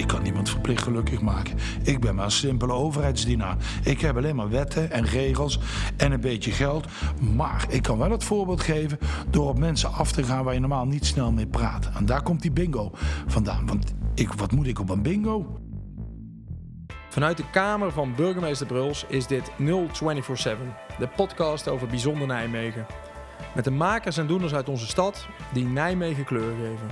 Ik kan niemand verplicht gelukkig maken. Ik ben maar een simpele overheidsdienaar. Ik heb alleen maar wetten en regels en een beetje geld. Maar ik kan wel het voorbeeld geven door op mensen af te gaan waar je normaal niet snel mee praat. En daar komt die bingo vandaan. Want ik, wat moet ik op een bingo? Vanuit de kamer van burgemeester Bruls is dit 0247, de podcast over bijzonder Nijmegen. Met de makers en doeners uit onze stad die Nijmegen kleur geven.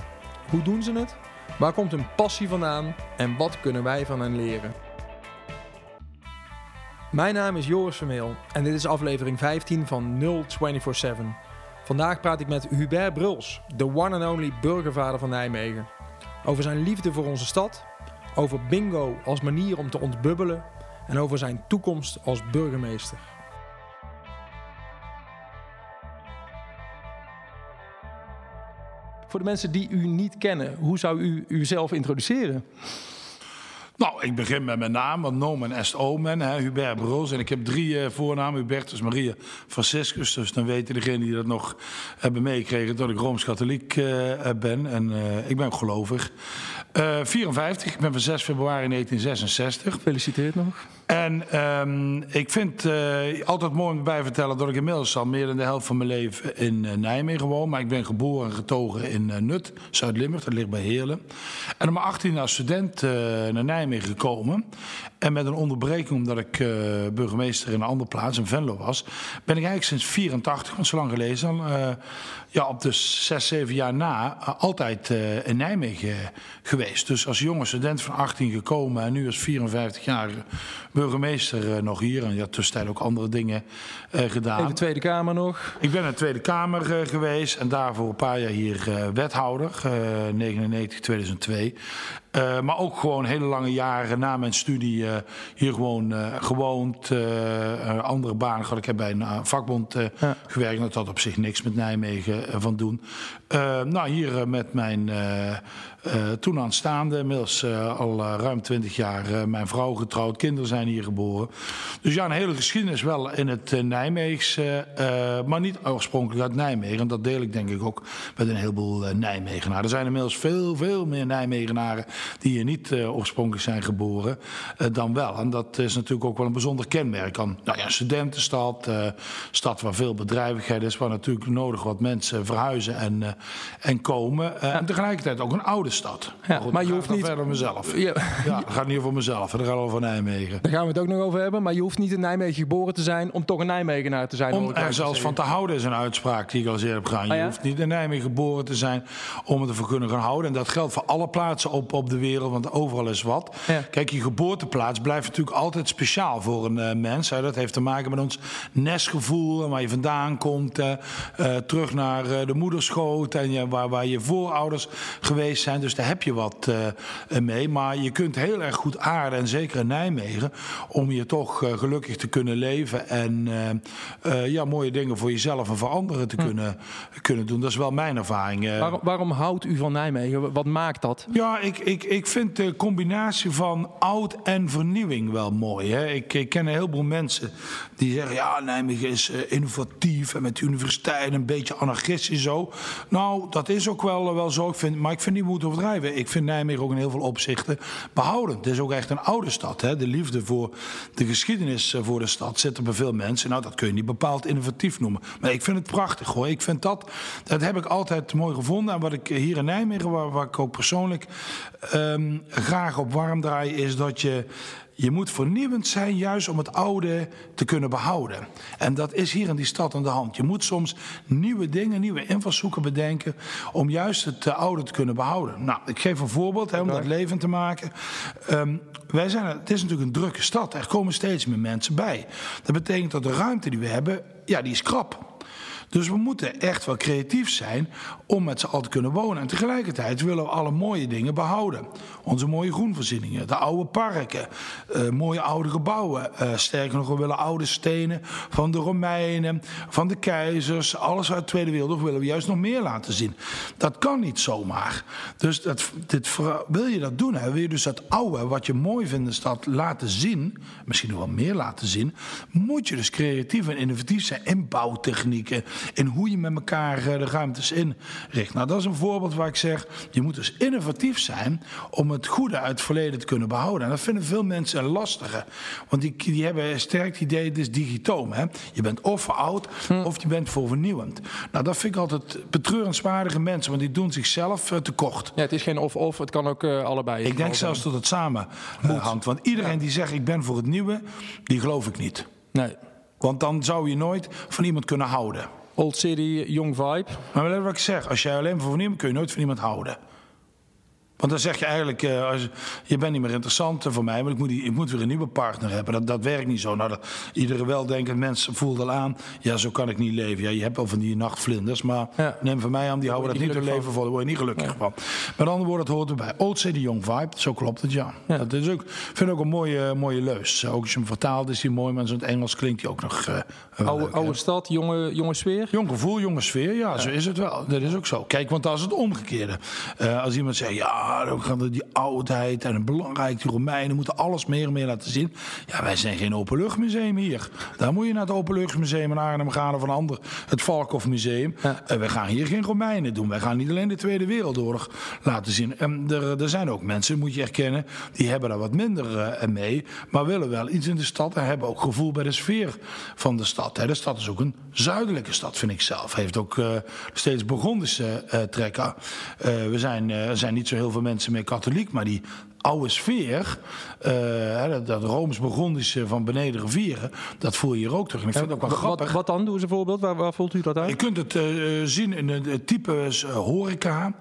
Hoe doen ze het? Waar komt hun passie vandaan en wat kunnen wij van hen leren? Mijn naam is Joris Vermeel en dit is aflevering 15 van 0247. Vandaag praat ik met Hubert Bruls, de one and only burgervader van Nijmegen. Over zijn liefde voor onze stad, over bingo als manier om te ontbubbelen en over zijn toekomst als burgemeester. Voor de mensen die u niet kennen, hoe zou u uzelf introduceren? Nou, ik begin met mijn naam, want nomen est omen, hè, Hubert Broos. En ik heb drie uh, voornamen, Hubertus Maria Franciscus. Dus dan weten degenen die dat nog hebben meegekregen dat ik Rooms-Katholiek uh, ben. En uh, ik ben gelovig. 54, ik ben van 6 februari 1966. Gefeliciteerd nog. En um, ik vind uh, altijd mooi om bij vertellen dat ik inmiddels al meer dan de helft van mijn leven in uh, Nijmegen woon. Maar ik ben geboren en getogen in Nut, Zuid-Limburg, dat ligt bij Heerlen. En om mijn 18 als student naar Nijmegen gekomen. En met een onderbreking omdat ik burgemeester in een andere plaats, in Venlo was, ben ik eigenlijk sinds 84, want zo lang geleden, ja, op de 6, 7 jaar na, altijd in Nijmegen geweest. Dus als jonge student van 18 gekomen en nu als 54 jaar burgemeester uh, nog hier. En je had tussentijd ook andere dingen uh, gedaan. In de Tweede Kamer nog? Ik ben in de Tweede Kamer uh, geweest en daarvoor een paar jaar hier wethouder, 99, 2002. Uh, maar ook gewoon hele lange jaren na mijn studie uh, hier gewoon uh, gewoond. andere banen gehad. Ik heb bij een vakbond ja. gewerkt. Dat had op zich niks met Nijmegen van doen. nou, hier met mijn toen aanstaande, inmiddels al ruim twintig jaar, mijn vrouw getrouwd. Kinderen zijn hier geboren. Dus ja, een hele geschiedenis wel in het Nijmeegse. maar niet oorspronkelijk uit Nijmegen. En dat deel ik denk ik ook met een heleboel Nijmegenaren. Er zijn inmiddels veel, veel meer Nijmegenaren die hier niet uh, oorspronkelijk zijn geboren, uh, dan wel. En dat is natuurlijk ook wel een bijzonder kenmerk aan nou ja, studentenstad, uh, stad waar veel bedrijvigheid is, waar natuurlijk nodig wat mensen verhuizen en, en komen. En tegelijkertijd ook een oude stad. Ja, maar, goed, maar je hoeft niet. Verder mezelf. Ja. ja, dat gaat niet over mezelf, dat gaat over Nijmegen. Daar gaan we het ook nog over hebben, maar je hoeft niet in Nijmegen geboren te zijn om toch een Nijmegenaar te zijn. Om er zelfs van te houden is een uitspraak die ik al eens heb gedaan. Je ah, ja? hoeft niet in Nijmegen geboren te zijn om het te kunnen gaan houden. En dat geldt voor alle plaatsen op, op de wereld, want overal is wat. Ja. Kijk, je geboorteplaats blijft natuurlijk altijd speciaal voor een uh, mens. Hè. Dat heeft te maken met ons nestgevoel en waar je vandaan komt. Uh, uh, terug naar de moederschoot en je, waar, waar je voorouders geweest zijn. Dus daar heb je wat mee. Maar je kunt heel erg goed aarden, en zeker in Nijmegen, om je toch gelukkig te kunnen leven en ja, mooie dingen voor jezelf en voor anderen te hm. kunnen, kunnen doen. Dat is wel mijn ervaring. Waarom, waarom houdt u van Nijmegen? Wat maakt dat? Ja, ik, ik, ik vind de combinatie van oud en vernieuwing wel mooi. Hè? Ik, ik ken een heleboel mensen die zeggen... ja, Nijmegen is uh, innovatief en met de universiteit een beetje anarchistisch zo. Nou, dat is ook wel, wel zo. Ik vind, maar ik vind niet moeten overdrijven. Ik vind Nijmegen ook in heel veel opzichten behoudend. Het is ook echt een oude stad. Hè? De liefde voor de geschiedenis eh, voor de stad zit er bij veel mensen. Nou, dat kun je niet bepaald innovatief noemen. Maar ik vind het prachtig hoor. Ik vind dat, dat heb ik altijd mooi gevonden. En wat ik hier in Nijmegen, waar, waar ik ook persoonlijk um, graag op warm draai, is dat je. Je moet vernieuwend zijn, juist om het oude te kunnen behouden. En dat is hier in die stad aan de hand. Je moet soms nieuwe dingen, nieuwe invalshoeken bedenken. om juist het oude te kunnen behouden. Nou, ik geef een voorbeeld hè, om dat levend te maken. Um, wij zijn, het is natuurlijk een drukke stad. Er komen steeds meer mensen bij. Dat betekent dat de ruimte die we hebben, ja, die is krap. Dus we moeten echt wel creatief zijn om met z'n allen te kunnen wonen. En tegelijkertijd willen we alle mooie dingen behouden. Onze mooie groenvoorzieningen, de oude parken, uh, mooie oude gebouwen. Uh, sterker nog, we willen oude stenen van de Romeinen, van de keizers. Alles uit de Tweede Wereldoorlog willen we juist nog meer laten zien. Dat kan niet zomaar. Dus dat, dit, wil je dat doen, hè? wil je dus dat oude, wat je mooi vindt in de stad, laten zien, misschien nog wel meer laten zien, moet je dus creatief en innovatief zijn in bouwtechnieken in hoe je met elkaar eh, de ruimtes inricht. Nou, dat is een voorbeeld waar ik zeg, je moet dus innovatief zijn om het goede uit het verleden te kunnen behouden. En dat vinden veel mensen een lastige. Want die, die hebben sterk het idee, het is digitoom. Hè? Je bent of veroud, of je bent voor vernieuwend. Nou, dat vind ik altijd betreurenswaardige mensen, want die doen zichzelf uh, tekort. Ja, het is geen of-of, het kan ook uh, allebei. Ik denk zelfs dat het samen uh, hangt. Want iedereen die zegt, ik ben voor het nieuwe, die geloof ik niet. Nee. Want dan zou je nooit van iemand kunnen houden. Old City, Young Vibe. Maar wat ik zeg, als jij alleen voor vernieuwing kun je nooit van iemand houden. Want dan zeg je eigenlijk, uh, als, je bent niet meer interessant voor mij, maar ik moet, ik moet weer een nieuwe partner hebben. Dat, dat werkt niet zo. Nou, dat, iedere weldenkend mens voelt al aan, ja, zo kan ik niet leven. Ja, je hebt al van die nachtvlinders, maar ja. neem van mij aan, die houden dat niet te leven voor. Daar word je niet gelukkig ja. van. Met andere woorden, het hoort erbij. Old City Young Vibe, zo klopt het, ja. ja. Dat is ook, vind ik ook een mooie, mooie leus. Ook als je hem vertaalt is hij mooi, maar in het Engels klinkt hij ook nog uh, oude, leuk, oude stad, jonge, jonge sfeer? Jong gevoel, jonge sfeer, ja, zo is het wel. Dat is ook zo. Kijk, want dat is het omgekeerde. Uh, als iemand zegt, ja, gaan die oudheid en belangrijk, die Romeinen moeten alles meer en meer laten zien. Ja, wij zijn geen openluchtmuseum hier. Daar moet je naar het openluchtmuseum in Arnhem gaan of een ander, het Valkhof Museum. Ja. Uh, we gaan hier geen Romeinen doen. Wij gaan niet alleen de Tweede Wereldoorlog laten zien. En er, er zijn ook mensen, moet je erkennen, die hebben daar wat minder uh, mee, maar willen wel iets in de stad en hebben ook gevoel bij de sfeer van de stad. Hè. De stad is ook een zuidelijke stad, vind ik zelf. Heeft ook uh, steeds Burgondische trekken. we zijn, er zijn niet zo heel veel mensen meer katholiek, maar die oude sfeer, uh, dat, dat Rooms-Burgondische van beneden rivieren, dat voel je hier ook terug. En ik vind het ook wel grappig. Wat, wat dan? Doe eens een voorbeeld. Waar, waar voelt u dat uit? Je kunt het uh, zien in types uh, horeca,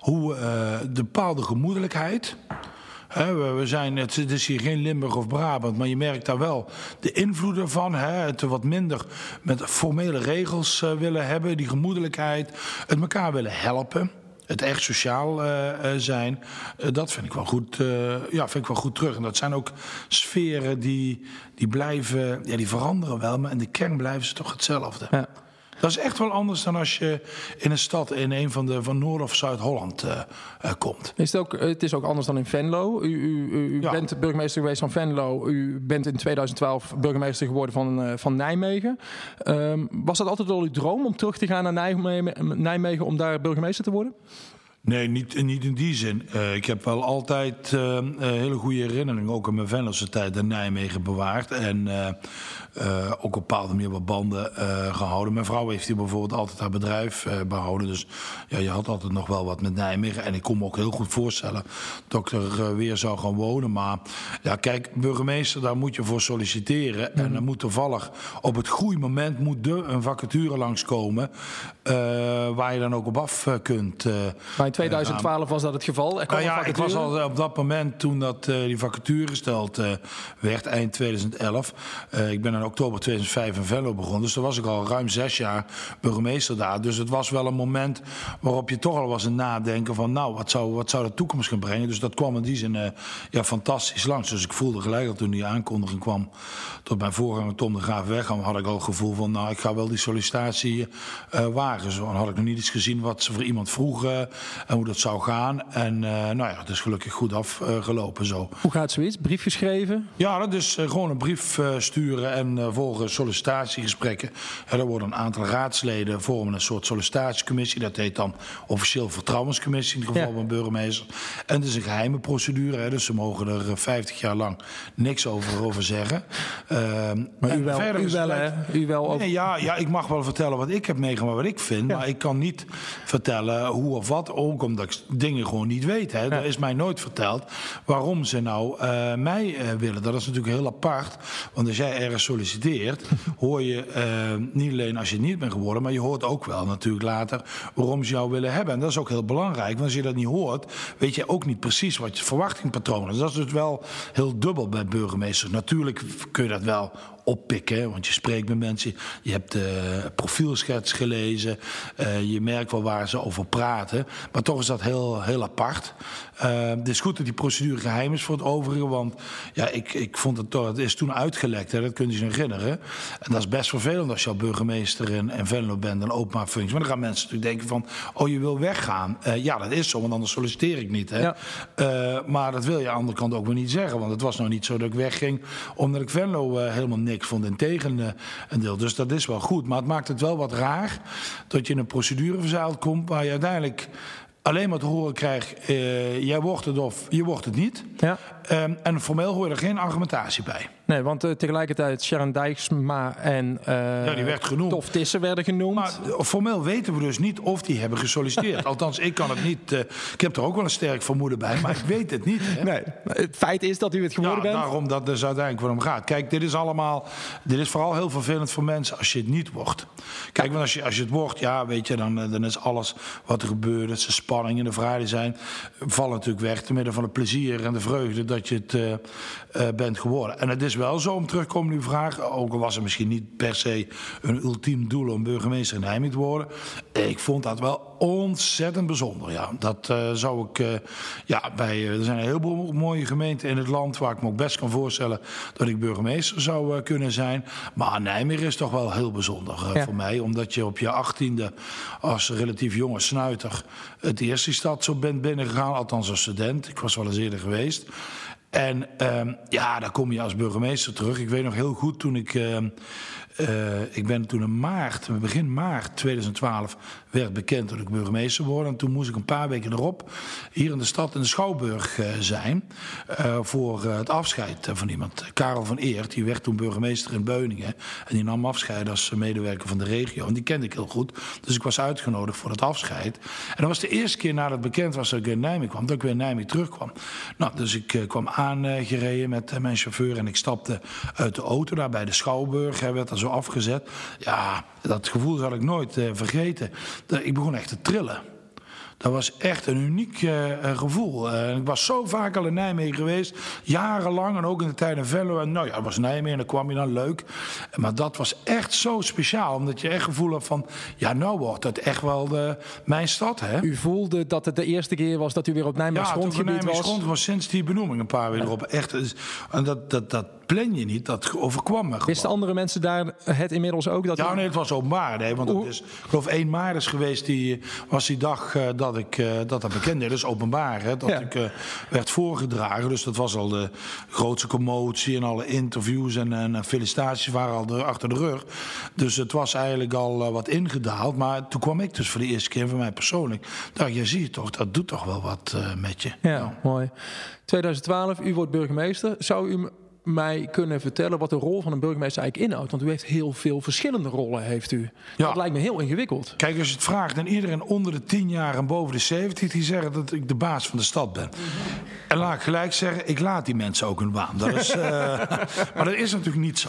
hoe de bepaalde gemoedelijkheid. He, we, zijn, het, het, is hier geen Limburg of Brabant, maar je merkt daar wel de invloeden van. He, het wat minder met formele regels willen hebben, die gemoedelijkheid, het elkaar willen helpen het echt sociaal uh, zijn, uh, dat vind ik wel goed, ja, vind ik wel goed terug. En dat zijn ook sferen die, die blijven, ja, die veranderen wel, maar in de kern blijven ze toch hetzelfde. Ja. Dat is echt wel anders dan als je in een stad in een van de van Noord- of Zuid-Holland uh, uh, komt. Is het, ook, het is ook anders dan in Venlo. U, u, u ja. bent burgemeester geweest van Venlo. U bent in 2012 burgemeester geworden van, uh, van Nijmegen. Um, was dat altijd al uw droom om terug te gaan naar Nijmegen, Nijmegen om daar burgemeester te worden? Nee, niet, niet in die zin. Uh, ik heb wel altijd uh, uh, hele goede herinneringen, ook in mijn Venlose tijd in Nijmegen bewaard. En ook op een bepaalde manier wat banden gehouden. Mijn vrouw heeft hier bijvoorbeeld altijd haar bedrijf behouden. Dus ja, je had altijd nog wel wat met Nijmegen. En ik kon me ook heel goed voorstellen dat ik er weer zou gaan wonen. Maar ja, kijk, burgemeester, daar moet je voor solliciteren. Mm. En dan moet toevallig op het goede moment moet er een vacature langskomen. waar je dan ook op af kunt. Maar in 2012 was dat het geval. Nou ja, ik was al op dat moment toen dat uh, die vacature gesteld uh, werd, eind 2011. Uh, ik ben in oktober 2005 in Venlo begonnen. Dus toen was ik al ruim zes jaar burgemeester daar. Dus het was wel een moment waarop je toch al was een nadenken van... nou, wat zou, wat zou de toekomst gaan brengen? Dus dat kwam in die zin ja, fantastisch langs. Dus ik voelde gelijk al toen die aankondiging kwam... tot mijn voorganger Tom de Graaf wegkwam... had ik al het gevoel van, nou, ik ga wel die sollicitatie wagen. Zo dan had ik nog niet iets gezien wat ze voor iemand vroegen en hoe dat zou gaan. En uh, nou ja, het is gelukkig goed afgelopen zo. Hoe gaat zoiets? Brief geschreven? Ja, dat is uh, gewoon een brief uh, sturen en volgen sollicitatiegesprekken. er worden een aantal raadsleden vormen een soort sollicitatiecommissie. Dat heet dan officieel vertrouwenscommissie in het geval ja. van burgemeester. En het is een geheime procedure, hè, dus ze mogen er 50 jaar lang niks over, over zeggen. Ehm, maar u wel, verder u wel, hè? U wel ook... nee, ja, ja, ik mag wel vertellen wat ik heb meegemaakt, wat ik vind. Ja. Maar ik kan niet vertellen hoe of wat ook omdat ik dingen gewoon niet weet. Hè. Er is mij nooit verteld waarom ze nou uh, mij uh, willen. Dat is natuurlijk heel apart. Want als jij ergens solliciteert, hoor je uh, niet alleen als je het niet bent geworden, maar je hoort ook wel natuurlijk later waarom ze jou willen hebben. En dat is ook heel belangrijk. Want als je dat niet hoort, weet je ook niet precies wat je verwachtingpatroon is. Dat is dus wel heel dubbel bij burgemeesters. Natuurlijk kun je dat wel oppikken. Want je spreekt met mensen, je hebt de profielschets gelezen, uh, je merkt wel waar ze over praten. Maar toch is dat heel, heel apart. Uh, het is goed dat die procedure geheim is voor het overige, want ja, ik, ik vond het toch, het is toen uitgelekt, hè, dat kunt je zich herinneren. En dat is best vervelend als je al burgemeester in, in Venlo bent, een openbaar functie. Maar dan gaan mensen natuurlijk denken van, oh je wil weggaan. Uh, ja, dat is zo, want anders solliciteer ik niet. Hè. Ja. Uh, maar dat wil je aan de andere kant ook weer niet zeggen, want het was nou niet zo dat ik wegging omdat ik Venlo helemaal niks ik vond in tegen een deel. Dus dat is wel goed. Maar het maakt het wel wat raar dat je in een procedure verzeild komt waar je uiteindelijk alleen maar te horen krijgt: uh, jij wordt het of je wordt het niet. Ja. Um, en formeel hoor je er geen argumentatie bij. Nee, want uh, tegelijkertijd Sharon Dijksma en uh, ja, die werd genoemd. Tof Tissen werden genoemd. Maar formeel weten we dus niet of die hebben gesolliciteerd. Althans, ik kan het niet. Uh, ik heb er ook wel een sterk vermoeden bij, maar ik weet het niet. Hè? Nee, het feit is dat u het geworden ja, bent. Daarom dat dus uiteindelijk waarom gaat. Kijk, dit is allemaal. Dit is vooral heel vervelend voor mensen als je het niet wordt. Kijk, want als je, als je het wordt, ja, weet je, dan, dan is alles wat er gebeurt, de spanning en de vragen zijn, vallen natuurlijk weg. Te midden van het plezier en de vreugde dat je het bent geworden. En het is wel zo om terugkomen op uw vraag. Ook al was het misschien niet per se een ultiem doel om burgemeester in Nijmegen te worden. Ik vond dat wel ontzettend bijzonder. Ja. Dat uh, zou ik. Uh, ja, bij, er zijn een heleboel mooie gemeenten in het land waar ik me ook best kan voorstellen dat ik burgemeester zou kunnen zijn. Maar Nijmegen is toch wel heel bijzonder voor mij. Omdat je op je achttiende als relatief jonge snuiter het eerste stad zo bent binnengegaan. Althans als student. Ik was wel eens eerder geweest. En um, ja, daar kom je als burgemeester terug. Ik weet nog heel goed toen ik. Uh, uh, ik ben toen in maart, begin maart 2012, werd bekend dat ik burgemeester word. En toen moest ik een paar weken erop hier in de stad in de Schouwburg uh, zijn. Uh, voor het afscheid van iemand. Karel van Eert, die werd toen burgemeester in Beuningen. En die nam afscheid als medewerker van de regio. En die kende ik heel goed. Dus ik was uitgenodigd voor het afscheid. En dat was de eerste keer nadat bekend was dat ik in Nijmegen kwam. Dat ik weer in Nijmegen terugkwam. Nou, dus ik kwam aangereden met mijn chauffeur. En ik stapte uit de auto daar bij de Schouwburg. Hij werd zo afgezet. Ja, dat gevoel zal ik nooit uh, vergeten. Ik begon echt te trillen. Dat was echt een uniek uh, gevoel. Uh, ik was zo vaak al in Nijmegen geweest, jarenlang en ook in de tijd in Venlo. En nou ja, het was Nijmegen en dan kwam je dan leuk. Maar dat was echt zo speciaal, omdat je echt gevoel had van, ja, nou wordt het echt wel de, mijn stad. Hè? U voelde dat het de eerste keer was dat u weer op Nijmeegs ja, grondgebied was? Ja, grond was sinds die benoeming een paar weken erop. Echt, en dat, dat, dat plan je niet, dat overkwam me Wisten andere mensen daar het inmiddels ook? Dat ja, nee, het was openbaar. Nee, want het is, ik geloof 1 maart is geweest, die, was die dag uh, dat ik uh, dat, dat bekend Dat is openbaar, hè, dat ik uh, werd voorgedragen. Dus dat was al de grootste commotie en alle interviews en, en felicitaties waren al de, achter de rug. Dus het was eigenlijk al wat ingedaald. Maar toen kwam ik dus voor de eerste keer van mij persoonlijk. Dacht, je ziet toch, dat doet toch wel wat met je. Ja, nou. mooi. 2012, u wordt burgemeester. Zou u mij kunnen vertellen wat de rol van een burgemeester eigenlijk inhoudt? Want u heeft heel veel verschillende rollen, heeft u. Ja. Dat lijkt me heel ingewikkeld. Kijk, als je het vraagt aan iedereen onder de 10 jaar en boven de 70, die zeggen dat ik de baas van de stad ben. En laat ik gelijk zeggen, ik laat die mensen ook hun baan. Dat is, uh, maar dat is natuurlijk niet zo.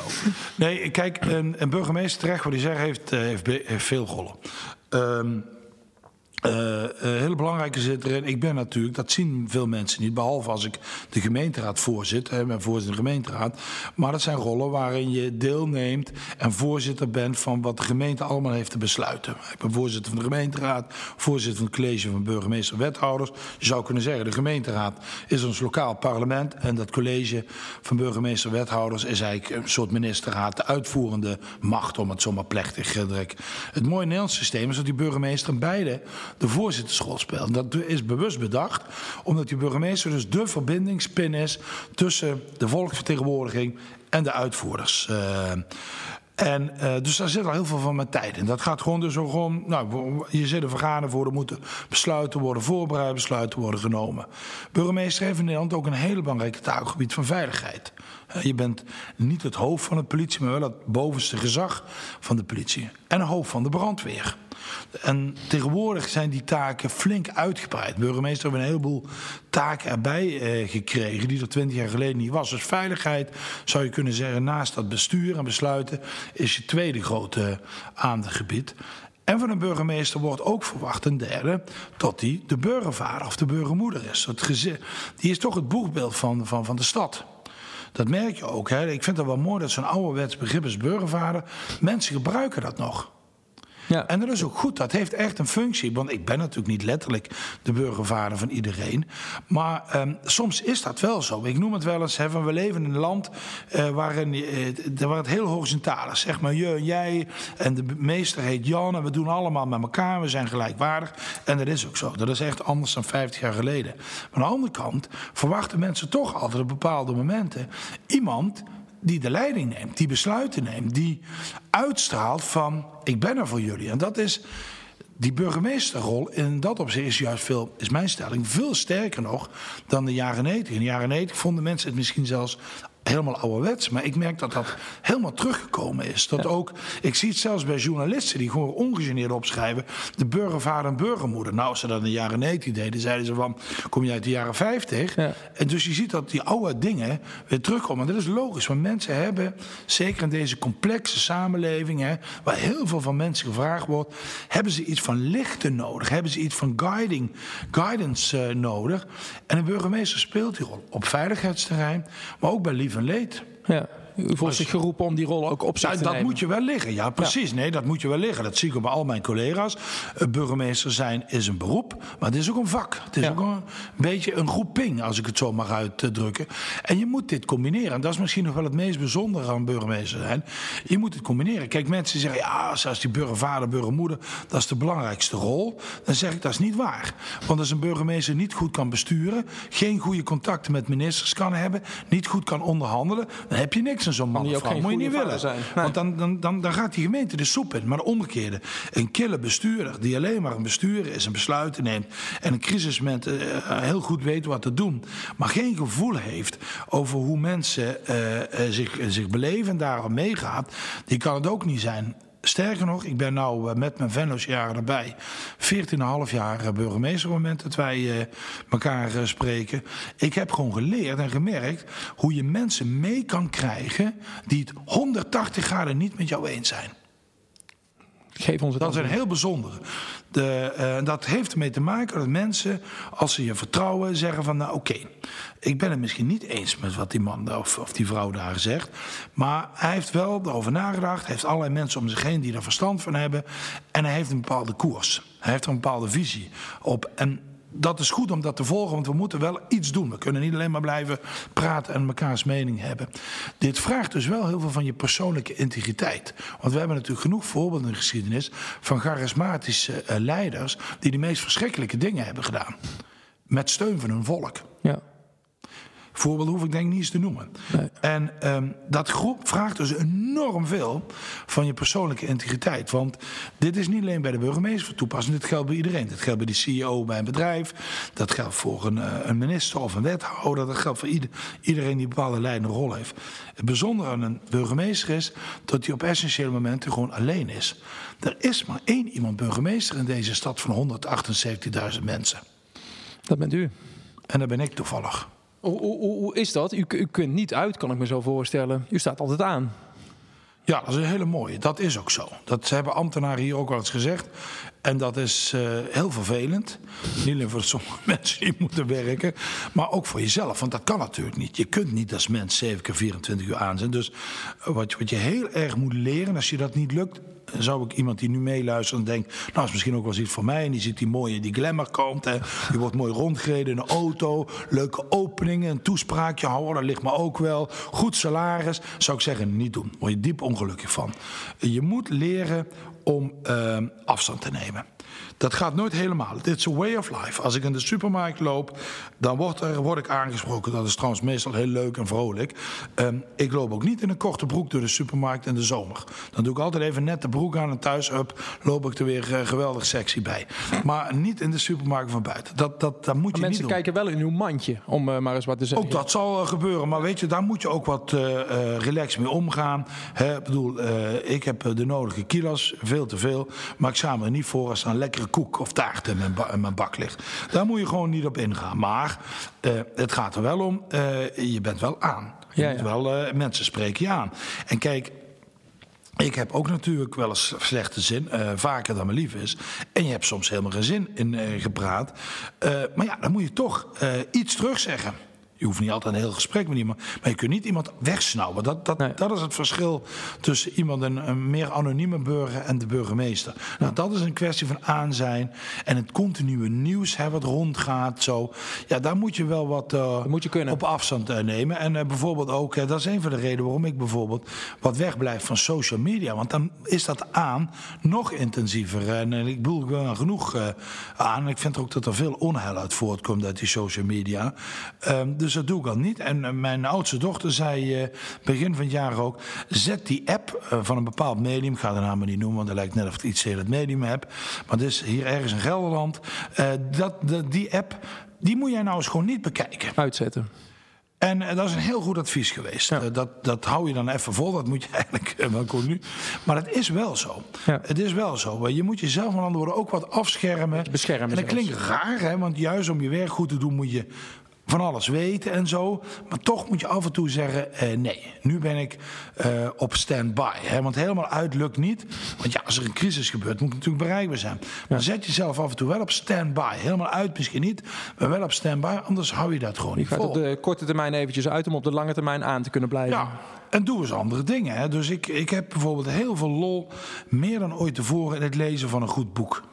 Nee, kijk, een, een burgemeester terecht, wat hij zegt, heeft, heeft, heeft, veel rollen. Um, uh, uh, hele belangrijke zit erin. Ik ben natuurlijk, dat zien veel mensen niet, behalve als ik de gemeenteraad voorzit, hè, ben voorzitter de gemeenteraad. Maar dat zijn rollen waarin je deelneemt en voorzitter bent van wat de gemeente allemaal heeft te besluiten. Ik ben voorzitter van de gemeenteraad, voorzitter van het college van burgemeester wethouders. Je zou kunnen zeggen, de gemeenteraad is ons lokaal parlement en dat college van burgemeester wethouders is eigenlijk een soort ministerraad, de uitvoerende macht, om het zomaar plechtig te Het mooie Nederlands systeem is dat die burgemeester beide de voorzittersrol speelt. Dat is bewust bedacht, omdat die burgemeester dus de verbindingspin is tussen de volksvertegenwoordiging en de uitvoerders. Uh, en uh, dus daar zit al heel veel van mijn tijd in. Dat gaat gewoon dus gewoon, nou, je zit er vergaderen voor, er moeten besluiten worden voorbereid, besluiten worden genomen. Burgemeester heeft in Nederland ook een hele belangrijke taakgebied van veiligheid. Je bent niet het hoofd van de politie, maar wel het bovenste gezag van de politie. En hoofd van de brandweer. En tegenwoordig zijn die taken flink uitgebreid. Burgemeester hebben een heleboel taken erbij eh, gekregen die er twintig jaar geleden niet was. Dus veiligheid zou je kunnen zeggen, naast dat bestuur en besluiten, is je tweede grote aandachtgebied. En van een burgemeester wordt ook verwacht, een derde, dat hij de burgervader of de burgermoeder is. Het gezin, die is toch het boegbeeld van, van, van de stad. Dat merk je ook. Hè. Ik vind het wel mooi dat zo'n ouderwets begrip is burgervader. Mensen gebruiken dat nog. Ja. En dat is ook goed, dat heeft echt een functie. Want ik ben natuurlijk niet letterlijk de burgervader van iedereen. Maar um, soms is dat wel zo. Ik noem het wel eens, we leven in een land uh, waarin uh, waar het heel horizontaal is. Zeg maar je en jij en de meester heet Jan en we doen allemaal met elkaar. We zijn gelijkwaardig. En dat is ook zo. Dat is echt anders dan 50 jaar geleden. Maar aan de andere kant verwachten mensen toch altijd op bepaalde momenten iemand die de leiding neemt, die besluiten neemt, die uitstraalt van ik ben er voor jullie. En dat is die burgemeesterrol in dat opzicht is juist veel, is mijn stelling, veel sterker nog dan de jaren 90. In de jaren 90 vonden mensen het misschien zelfs helemaal ouderwets. Maar ik merk dat dat helemaal teruggekomen is. Dat ook, ik zie het zelfs bij journalisten die gewoon ongegeneerd opschrijven. De burgervader en burgermoeder. Nou, als ze dat in de jaren 90 deden, zeiden ze van, kom je uit de jaren 50? Ja. En dus je ziet dat die oude dingen weer terugkomen. En dat is logisch, want mensen hebben, zeker in deze complexe samenleving, hè, waar heel veel van mensen gevraagd wordt, hebben ze iets van lichten nodig. Hebben ze iets van guiding, guidance uh, nodig. En een burgemeester speelt die rol op veiligheidsterrein, maar ook bij liefde van leed. Ja. U voelt zich geroepen om die rol ook op zich te dat nemen. moet je wel liggen, ja precies. Nee, dat moet je wel liggen. Dat zie ik bij al mijn collega's. Uh, burgemeester zijn is een beroep, maar het is ook een vak. Het is ja. ook een beetje een groeping, als ik het zo mag uitdrukken. En je moet dit combineren. En dat is misschien nog wel het meest bijzondere aan burgemeester zijn. Je moet het combineren. Kijk, mensen zeggen, ja, zoals die burgervader, burgermoeder... dat is de belangrijkste rol. Dan zeg ik, dat is niet waar. Want als een burgemeester niet goed kan besturen... geen goede contacten met ministers kan hebben... niet goed kan onderhandelen... dan heb je niks aan zo'n man of vrouw. Moet je niet willen. Zijn. Nee. Want dan, dan, dan, dan gaat die gemeente de soep in. Maar de omgekeerde. Een kille bestuurder die alleen maar een bestuurder is en besluiten neemt. En een crisismoment uh, heel goed weet wat te doen. Maar geen gevoel heeft over hoe mensen uh, uh, zich, zich beleven en daarop meegaat. Die kan het ook niet zijn. Sterker nog, ik ben nou met mijn Venlos-jaren erbij 14,5 jaar burgemeester op het moment dat wij uh, elkaar spreken. Ik heb gewoon geleerd en gemerkt hoe je mensen mee kan krijgen die het 180 graden niet met jou eens zijn. Geef ons het dat is een heel bijzondere. De, uh, dat heeft ermee te maken dat mensen, als ze je vertrouwen, zeggen van nou oké, okay, ik ben het misschien niet eens met wat die man of, of die vrouw daar zegt. Maar hij heeft wel erover nagedacht. Hij heeft allerlei mensen om zich heen die er verstand van hebben. En hij heeft een bepaalde koers. Hij heeft een bepaalde visie op. En dat is goed om dat te volgen, want we moeten wel iets doen. We kunnen niet alleen maar blijven praten en mekaars mening hebben. Dit vraagt dus wel heel veel van je persoonlijke integriteit. Want we hebben natuurlijk genoeg voorbeelden in de geschiedenis van charismatische uh, leiders die de meest verschrikkelijke dingen hebben gedaan. Met steun van hun volk. Voorbeelden hoef ik denk ik niet eens te noemen. Nee. En um, dat groep vraagt dus enorm veel van je persoonlijke integriteit. Want dit is niet alleen bij de burgemeester toepassing. Dit geldt bij iedereen. Dit geldt bij de CEO bij een bedrijf. Dat geldt voor een, uh, een minister of een wethouder. Dat geldt voor ieder, iedereen die een bepaalde leidende rol heeft. Het bijzondere aan een burgemeester is dat hij op essentiële momenten gewoon alleen is. Er is maar één iemand burgemeester in deze stad van 178.000 mensen. Dat bent u. En dat ben ik toevallig. Hoe, is dat? U, u, kunt niet uit, kan ik me zo voorstellen. U staat altijd aan. Ja, dat is een hele mooie. Dat is ook zo. Dat hebben ambtenaren hier ook al eens gezegd. En dat is uh, heel vervelend. Niet alleen voor sommige mensen die moeten werken, maar ook voor jezelf. Want dat kan natuurlijk niet. Je kunt niet als mens 7 keer 24 uur aan zijn. Dus wat, wat je heel erg moet leren, als je dat niet lukt, zou ik iemand die nu meeluistert en denkt... nou, is misschien ook wel iets voor mij. En die ziet die mooie, die glamour komt. Hè. Je wordt mooi rondgereden in een auto. Leuke openingen, een toespraakje houden. Dat ligt me ook wel. Goed salaris. Zou ik zeggen, niet doen. Word je diep ongelukkig van. Je moet leren om uh, afstand te nemen. Dat gaat nooit helemaal. Dit is a way of life. Als ik in de supermarkt loop, dan word, er, word ik aangesproken. Dat is trouwens meestal heel leuk en vrolijk. Um, ik loop ook niet in een korte broek door de supermarkt in de zomer. Dan doe ik altijd even net de broek aan en thuis up, loop ik er weer uh, geweldig sexy bij. Maar niet in de supermarkt van buiten. Dat, dat, dat moet maar je mensen niet doen. kijken wel in uw mandje, om uh, maar eens wat te zeggen. Ook dat zal uh, gebeuren. Maar weet je, daar moet je ook wat uh, relaxed mee omgaan. Hè, ik bedoel, ik heb de nodige kilo's, veel te veel. Maar ik schaam er niet voor als er een lekkere koek of taart in mijn, ba in mijn bak ligt. Daar moet je gewoon niet op ingaan. Maar het gaat er wel om, je bent wel aan. Je Ja, moet ja. wel, mensen spreken je aan. En kijk, ik heb ook natuurlijk wel eens slechte zin, uh, vaker dan me lief is. En je hebt soms helemaal geen zin in uh, gepraat. Uh, maar ja, dan moet je toch iets terugzeggen. Je hoeft niet altijd een heel gesprek met iemand, maar je kunt niet iemand wegsnauwen. Dat, dat, Nee. dat is het verschil tussen iemand, een, een meer anonieme burger en de burgemeester. Nou, dat is een kwestie van aanzijn en het continue nieuws hè, wat rondgaat. Zo. Ja, daar moet je wel wat uh, moet je kunnen. op afstand uh, nemen. En uh, bijvoorbeeld ook, dat is een van de redenen waarom ik bijvoorbeeld wat wegblijf van social media. Want dan is dat aan nog intensiever. En, en ik bedoel, ik ben er genoeg aan. Ik vind ook dat er veel onheil uit voortkomt uit die social media. Um, dus dat doe ik al niet. En eh, mijn oudste dochter zei eh, begin van het jaar ook... zet die app eh, van een bepaald medium... ik ga de naam maar niet noemen, want het lijkt net of ik iets tegen het medium heb. Maar het is hier ergens in Gelderland. dat, dat, die app, die moet jij nou eens gewoon niet bekijken. Uitzetten. En dat is een heel goed advies geweest. Ja. Dat, dat hou je dan even vol, dat moet je eigenlijk wel nu. Maar het is wel zo. Ja. Het is wel zo. Je moet jezelf met andere woorden ook wat afschermen. Beschermen En dat zelfs. klinkt raar, hè? want juist om je werk goed te doen moet je van alles weten en zo. Maar toch moet je af en toe zeggen: eh, nee, nu ben ik eh, op stand-by. Hè? Want helemaal uit lukt niet. Want ja, als er een crisis gebeurt, moet ik natuurlijk bereikbaar zijn. Maar zet jezelf af en toe wel op stand-by. Helemaal uit misschien niet, maar wel op stand-by. Anders hou je dat gewoon Je niet gaat vol. op de korte termijn eventjes uit om op de lange termijn aan te kunnen blijven. Ja, en doe eens andere dingen. Hè. Dus ik, ik heb bijvoorbeeld heel veel lol, meer dan ooit tevoren, in het lezen van een goed boek.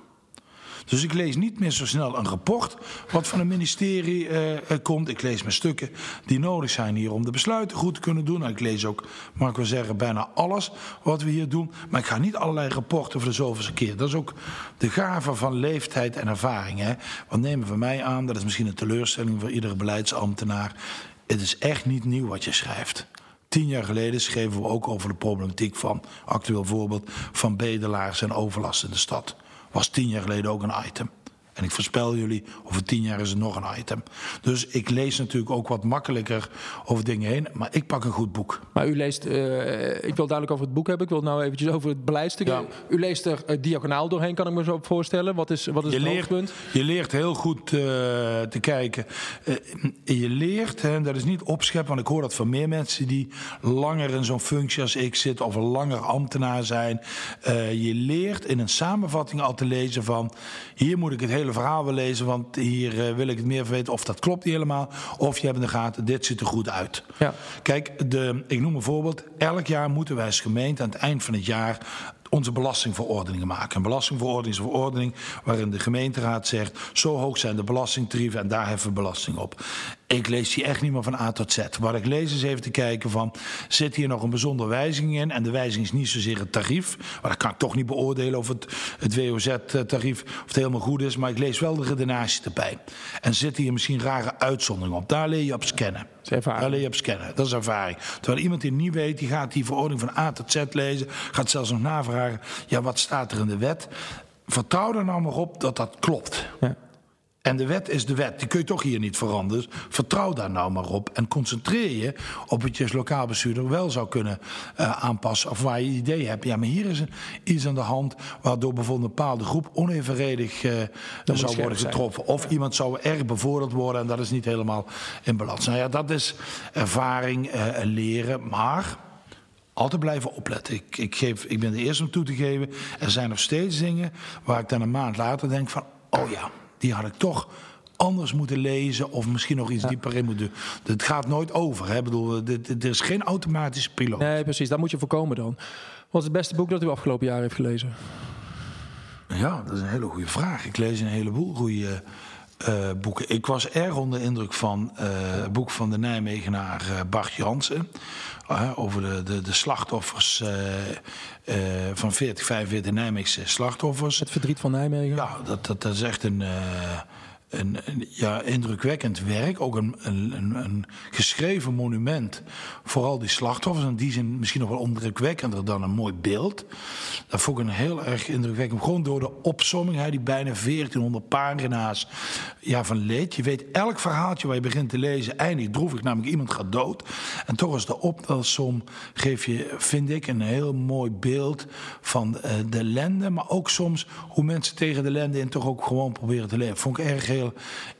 Dus ik lees niet meer zo snel een rapport wat van een ministerie eh, komt. Ik lees mijn stukken die nodig zijn hier om de besluiten goed te kunnen doen. En ik lees ook, mag ik wel zeggen, bijna alles wat we hier doen. Maar ik ga niet allerlei rapporten voor de zoveelste keer. Dat is ook de gave van leeftijd en ervaring. Hè. Want nemen van mij aan, dat is misschien een teleurstelling voor iedere beleidsambtenaar. Het is echt niet nieuw wat je schrijft. Tien jaar geleden schreven we ook over de problematiek van, actueel voorbeeld, van bedelaars en overlast in de stad. Was tien jaar geleden ook een item. En ik voorspel jullie, over tien jaar is het nog een item. Dus ik lees natuurlijk ook wat makkelijker over dingen heen. Maar ik pak een goed boek. Maar u leest, eh, ik wil duidelijk over het boek hebben. Ik wil het nou eventjes over het beleidstuk. Ja. U leest er eh, diagonaal doorheen, kan ik me zo voorstellen. Wat is, wat is Je het leert, je leert heel goed eh, te kijken. Je leert, hè, dat is niet opscheppen, want ik hoor dat van meer mensen die langer in zo'n functie als ik zitten of een langer ambtenaar zijn. Je leert in een samenvatting al te lezen van hier moet ik het hele verhaal wel lezen, want hier eh, wil ik het meer van weten of dat klopt niet helemaal. Of je hebt in de gaten, dit ziet er goed uit. Ja. Kijk, de, ik noem een voorbeeld. Elk jaar moeten wij als gemeente aan het eind van het jaar onze belastingverordeningen maken. Een belastingverordening is een verordening waarin de gemeenteraad zegt... zo hoog zijn de belastingtarieven en daar heffen we belasting op. Ik lees die echt niet meer van A tot Z. Wat ik lees is even te kijken van... zit hier nog een bijzondere wijziging in? En de wijziging is niet zozeer het tarief. Maar dat kan ik toch niet beoordelen of het, het WOZ-tarief... of het helemaal goed is. Maar ik lees wel de redenatie erbij. En zitten hier misschien rare uitzonderingen op. Daar leer je op scannen. Daar leer je op scannen. Dat is ervaring. Terwijl iemand die niet weet, die gaat die verordening van A tot Z lezen. Gaat zelfs nog navragen, ja, wat staat er in de wet? Vertrouw er nou maar op dat dat klopt. Ja. En de wet is de wet, die kun je toch hier niet veranderen. Vertrouw daar nou maar op en concentreer je op wat je als lokaal bestuurder wel zou kunnen eh, aanpassen. Of waar je idee hebt, ja, maar hier is een, iets aan de hand waardoor bijvoorbeeld een bepaalde groep onevenredig eh, zou worden zijn. getroffen. Of iemand zou erg bevoordeeld worden en dat is niet helemaal in balans. Nou ja, dat is ervaring, eh, leren, maar altijd blijven opletten. Ik, ik, geef, ik ben de eerste om toe te geven. Er zijn nog steeds dingen waar ik dan een maand later denk van... oh ja, die had ik toch anders moeten lezen... of misschien nog iets dieper in moeten doen. Het gaat nooit over. Hè? Ik bedoel, er is geen automatische piloot. Nee, precies. Dat moet je voorkomen dan. Wat is het beste boek dat u afgelopen jaar heeft gelezen? Ja, dat is een hele goede vraag. Ik lees een heleboel goede eh, boeken. Ik was erg onder de indruk van eh, het boek van de Nijmegenaar eh, Bart Jansen. over de, de, de slachtoffers van 40, 45 Nijmeegse slachtoffers. Het verdriet van Nijmegen. Ja, dat, dat, dat is echt een, een, ja, indrukwekkend werk. Ook een, een, een, geschreven monument. Vooral die slachtoffers. In die zin misschien nog wel indrukwekkender dan een mooi beeld. Dat vond ik een heel erg indrukwekkend. Gewoon door de opsomming, hè, die bijna 1400 pagina's ja, van leed. Je weet elk verhaaltje waar je begint te lezen eindigt droevig. Namelijk iemand gaat dood. En toch is de optelsom geef je, vind ik, een heel mooi beeld van eh, de ellende. Maar ook soms hoe mensen tegen de ellende in toch ook gewoon proberen te leven. Vond ik erg heel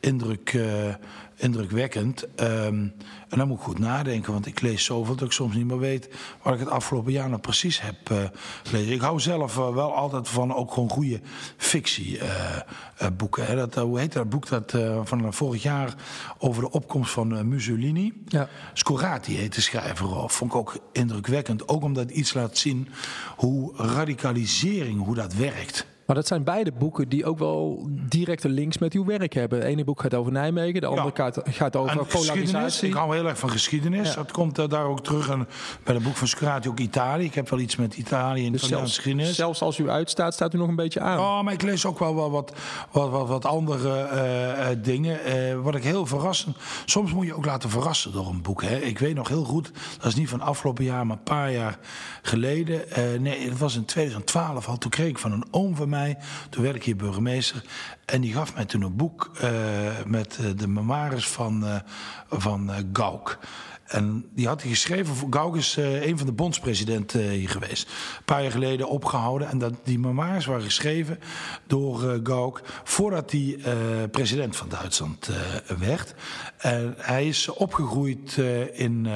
indruk, eh, indrukwekkend. Ehm, en dan moet ik goed nadenken, want ik lees zoveel dat ik soms niet meer weet wat ik het afgelopen jaar nou precies heb eh, gelezen. Ik hou zelf eh, wel altijd van ook gewoon goede fictieboeken. hè. dat, hoe heet dat boek dat, van vorig jaar over de opkomst van Mussolini? Ja. Scorati heet de schrijver. Vond ik ook indrukwekkend. Ook omdat het iets laat zien hoe radicalisering, hoe dat werkt. Maar dat zijn beide boeken die ook wel directe links met uw werk hebben. Het ene boek gaat over Nijmegen, de andere gaat, gaat over En polarisatie. ik hou heel erg van geschiedenis. Ja. Dat komt daar ook terug. En bij het boek van Scrati ook Italië. Ik heb wel iets met Italië en Dus zelfs, geschiedenis. zelfs als u uitstaat, staat u nog een beetje aan. Oh, maar ik lees ook wel, wel wat, wat, wat, wat andere eh, eh, dingen. Eh, wat ik heel verrassend. Soms moet je ook laten verrassen door een boek. Hè. Ik weet nog heel goed, dat is niet van afgelopen jaar, maar een paar jaar geleden. Nee, dat was in 2012 al. Toen kreeg ik van een oom van mij. Toen werd ik hier burgemeester. En die gaf mij toen een boek eh, met eh, de memoires van, eh van Gauk. En die had hij geschreven. Gauck is eh, een van de bondspresidenten geweest. Een paar jaar geleden opgehouden. En dat, die memoires waren geschreven door Gauck voordat hij president van Duitsland werd. En hij is opgegroeid in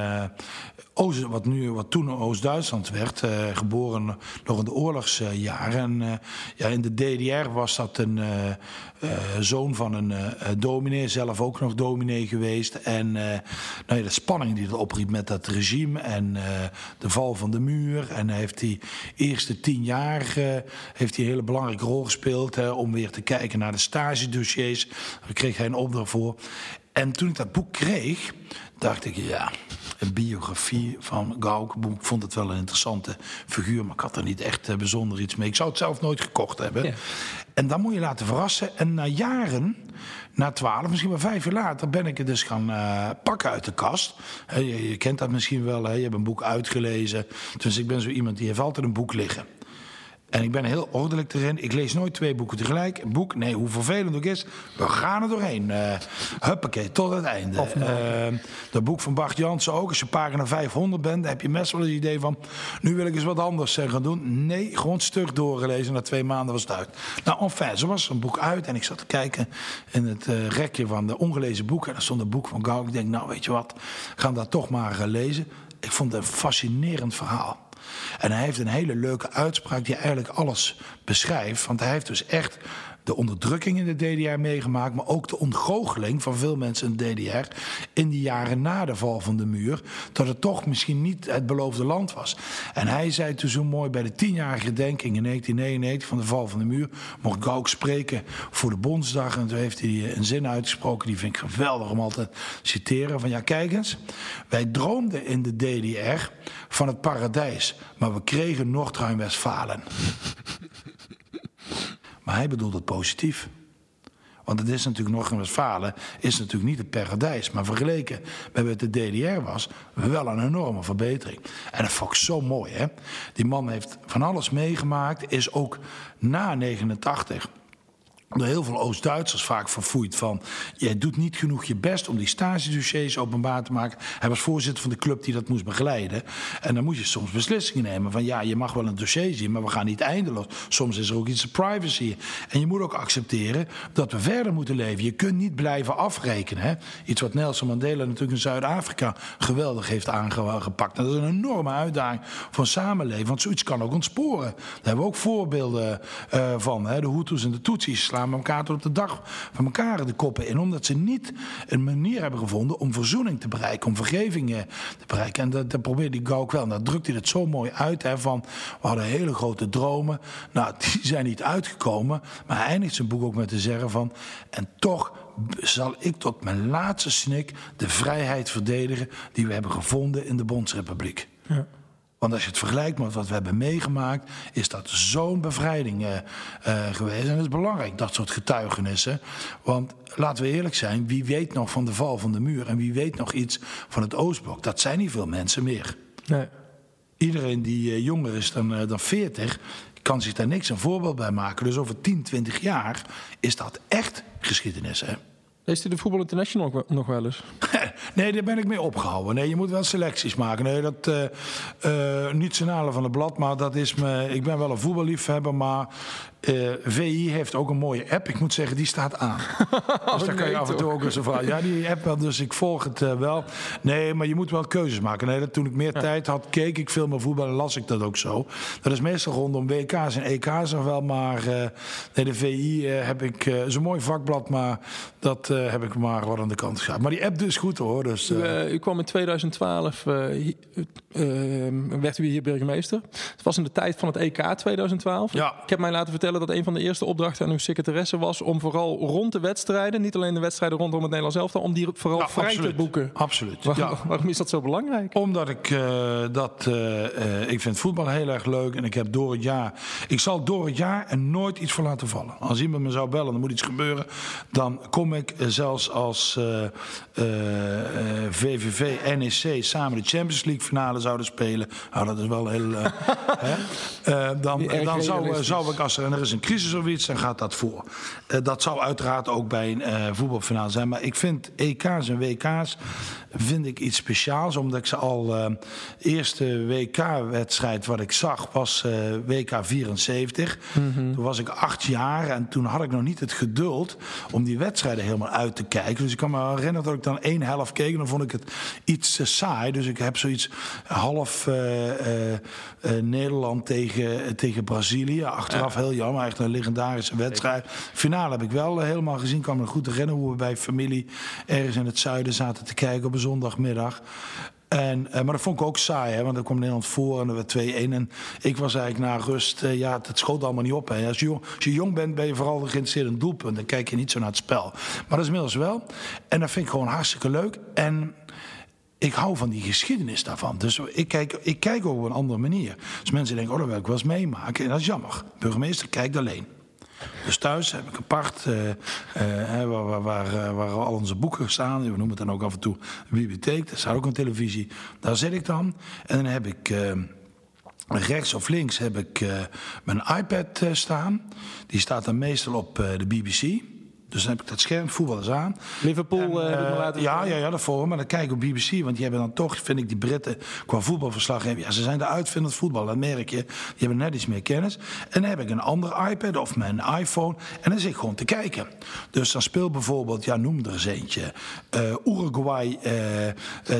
Oost, wat, nu, wat toen Oost-Duitsland werd. eh, geboren nog in de oorlogsjaren. En eh, ja, in de DDR was dat een eh, zoon van een dominee. Zelf ook nog dominee geweest. En nou ja, de spanning die dat opriep met dat regime. En de val van de muur. En hij heeft die eerste tien jaar heeft hij een hele belangrijke rol gespeeld. Hè, om weer te kijken naar de stagedossiers. Daar kreeg hij een opdracht voor. En toen ik dat boek kreeg, dacht ik, ja, een biografie van Gauck. Ik vond het wel een interessante figuur, maar ik had er niet echt eh, bijzonder iets mee. Ik zou het zelf nooit gekocht hebben. Ja. En dan moet je laten verrassen. En na jaren, na twaalf, misschien wel vijf jaar later, ben ik het dus gaan eh, pakken uit de kast. Je, je kent dat misschien wel, hè? je hebt een boek uitgelezen. Dus ik ben zo iemand die heeft altijd een boek liggen. En ik ben heel ordelijk erin. Ik lees nooit twee boeken tegelijk. Een boek, nee, hoe vervelend ook is. We gaan er doorheen. Eh huppakee, tot het einde. Uh, dat boek van Bart Jansen ook. Als je pagina 500 bent, dan heb je best wel het idee van... nu wil ik eens wat anders eh, gaan doen. Nee, gewoon stuk doorgelezen. Na twee maanden was het uit. Nou, enfin, zo was een boek uit. En ik zat te kijken in het eh, rekje van de ongelezen boeken. En daar stond een boek van Gauw. Ik denk, nou, weet je wat, gaan dat toch maar eh, lezen. Ik vond het een fascinerend verhaal. En hij heeft een hele leuke uitspraak die eigenlijk alles beschrijft. Want hij heeft dus echt de onderdrukking in de DDR meegemaakt, maar ook de ontgoocheling van veel mensen in de DDR in die jaren na de val van de muur, dat het toch misschien niet het beloofde land was. En hij zei toen zo mooi bij de tienjarige gedenking in 1999 van de val van de muur, mocht Gauck spreken voor de Bondsdag en toen heeft hij een zin uitgesproken, die vind ik geweldig om altijd te citeren, van ja kijk eens, wij droomden in de DDR van het paradijs, maar we kregen Noord-Rijn-Westfalen. Maar hij bedoelt het positief. Want het is natuurlijk nog in Westfalen, is natuurlijk niet het paradijs. Maar vergeleken met wat de DDR was, wel een enorme verbetering. En dat vond ik zo mooi, hè. Die man heeft van alles meegemaakt, is ook na 89 door heel veel Oost-Duitsers vaak verfoeid van... jij doet niet genoeg je best om die stagedossiers openbaar te maken. Hij was voorzitter van de club die dat moest begeleiden. En dan moet je soms beslissingen nemen van... ja, je mag wel een dossier zien, maar we gaan niet eindeloos. Soms is er ook iets privacy. En je moet ook accepteren dat we verder moeten leven. Je kunt niet blijven afrekenen. Hè? Iets wat Nelson Mandela natuurlijk in Zuid-Afrika geweldig heeft aangepakt. Dat is een enorme uitdaging voor een samenleving. Want zoiets kan ook ontsporen. Daar hebben we ook voorbeelden uh, van. Hè? De Hutus en de Tutsis slaan met elkaar tot op de dag van elkaar de koppen in. Omdat ze niet een manier hebben gevonden om verzoening te bereiken. Om vergeving uh, te bereiken. En dat, dat probeert die Gauk wel. En dat drukt hij het zo mooi uit. Hè, van, we hadden hele grote dromen. Nou, die zijn niet uitgekomen. Maar hij eindigt zijn boek ook met te zeggen van... En toch zal ik tot mijn laatste snik de vrijheid verdedigen... die we hebben gevonden in de Bondsrepubliek. Ja. Want als je het vergelijkt met wat we hebben meegemaakt, is dat zo'n bevrijding uh, uh, geweest. En het is belangrijk, dat soort getuigenissen. Want laten we eerlijk zijn, wie weet nog van de val van de muur en wie weet nog iets van het Oostblok? Dat zijn niet veel mensen meer. Nee. Iedereen die uh, jonger is dan, dan 40, kan zich daar niks een voorbeeld bij maken. Dus over 10, 20 jaar is dat echt geschiedenis. Hè? Leest u de Voetbal International nog wel eens? nee, daar ben ik mee opgehouden. Nee, je moet wel selecties maken. Nee, dat, uh, van het blad, maar dat is me... Ik ben wel een voetballiefhebber, maar uh, VI heeft ook een mooie app. Ik moet zeggen, die staat aan. dus daar kan je af en toe ook eens vragen. Ja, die app wel, dus ik volg het wel. Nee, maar je moet wel keuzes maken. Nee, dat, toen ik meer ja. tijd had, keek ik veel meer voetbal en las ik dat ook zo. Dat is meestal rondom WK's en EK's nog wel, maar nee, de VI heb ik... is een mooi vakblad, maar dat heb ik maar wat aan de kant gezet. Maar die app is goed hoor. Dus, u, u, kwam in 2012, uh, uh, werd u hier burgemeester. Het was in de tijd van het EK 2012. Ja. Ik heb mij laten vertellen vertellen dat een van de eerste opdrachten aan uw secretaresse was om vooral rond de wedstrijden, niet alleen de wedstrijden rondom het Nederlands elftal, om die vooral Ja, vrij absoluut. te boeken. Absoluut. Waar- Ja. Waarom is dat zo belangrijk? Omdat ik eh, dat. eh, eh, ik vind voetbal heel erg leuk. En ik heb door het jaar. Ik zal door het jaar er nooit iets voor laten vallen. Als iemand me zou bellen, er moet iets gebeuren. Dan kom ik zelfs als VVV, NEC samen de Champions League finale zouden spelen. Nou, dat is wel heel. hè? Dan dan zou, zou ik, als er, en er is een crisis of iets, dan gaat dat voor. Eh, dat zou uiteraard ook bij een eh, voetbalfinale zijn. Maar ik vind EK's en WK's vind ik iets speciaals. Omdat ik ze al... eh eerste WK-wedstrijd wat ik zag was WK 74. Toen was ik acht jaar en toen had ik nog niet het geduld... om die wedstrijden helemaal uit te kijken. Dus ik kan me herinneren dat ik dan één helft keek... en dan vond ik het iets saai. Dus ik heb zoiets half Nederland tegen, tegen Brazilië. Achteraf heel jammer, echt een legendarische wedstrijd. Finale heb ik wel eh, helemaal gezien. Ik kan me goed herinneren hoe we bij familie ergens in het zuiden zaten te kijken op een zondagmiddag. En, eh, maar dat vond ik ook saai, hè, want dan kwam Nederland voor en er werd 2-1. En ik was eigenlijk na rust, eh, ja, het schoot allemaal niet op. Hè. Als, je jong, als je jong bent, ben je vooral geïnteresseerd in het doelpunt. Dan kijk je niet zo naar het spel. Maar dat is inmiddels wel. En dat vind ik gewoon hartstikke leuk. En ik hou van die geschiedenis daarvan. Dus ik kijk, ik kijk ook op een andere manier. Dus mensen denken, oh, dat wil ik wel eens meemaken. En dat is jammer. Burgemeester kijkt alleen. Dus thuis heb ik apart, eh, eh, hè, waar, waar, eh, waar al onze boeken staan. We noemen het dan ook af en toe bibliotheek. Daar staat ook een televisie. Daar zit ik dan. En dan heb ik... eh, Rechts of links heb ik eh, mijn iPad eh, staan. Die staat dan meestal op eh, de BBC. Dus dan heb ik dat scherm, voetballers aan. Liverpool En, eh, heb ik me eh, laten ja, ja, ja, daarvoor. Maar dan kijk ik op BBC. Want die hebben dan toch, vind ik, die Britten qua voetbalverslag. Ja, ze zijn de uitvinders voetbal, dat merk je. Die hebben net iets meer kennis. En dan heb ik een andere iPad of mijn iPhone. En dan zit ik gewoon te kijken. Dus dan speelt bijvoorbeeld, ja, noem er eens eentje. eh, Uruguay eh, eh,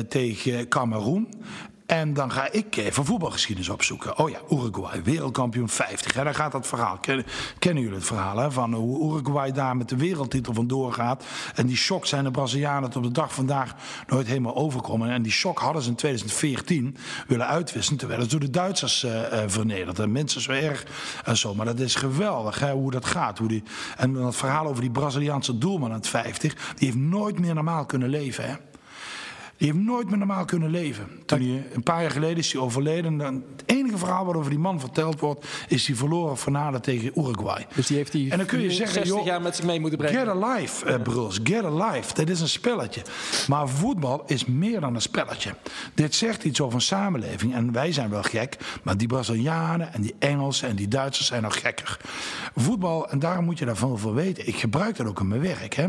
tegen Cameroen. En dan ga ik even voetbalgeschiedenis opzoeken. Oh ja, Uruguay, wereldkampioen 50. En dan gaat dat verhaal. Ken- kennen jullie het verhaal? Van hoe Uruguay daar met de wereldtitel vandoor gaat. En die shock zijn de Brazilianen tot op de dag vandaag nooit helemaal overkomen. En die shock hadden ze in 2014 willen uitwissen. Terwijl het door de Duitsers eh, eh, vernederd. En minstens zo erg en zo. Maar dat is geweldig hè, hoe dat gaat. Hoe die, en dan het verhaal over die Braziliaanse doelman aan het 50. Die heeft nooit meer normaal kunnen leven. Hè? Die heeft nooit meer normaal kunnen leven. Toen hij, een paar jaar geleden is hij overleden. En Het enige verhaal wat over die man verteld wordt... is die verloren finale tegen Uruguay. Dus die heeft die En dan kun je zeggen, 60 joh, jaar met zich mee moeten brengen. Get alive, eh, Bruls. Get alive. Dit is een spelletje. Maar voetbal is meer dan een spelletje. Dit zegt iets over een samenleving. En wij zijn wel gek. Maar die Brazilianen en die Engelsen en die Duitsers zijn nog gekker. Voetbal, en daarom moet je daarvan veel weten. Ik gebruik dat ook in mijn werk. Hè.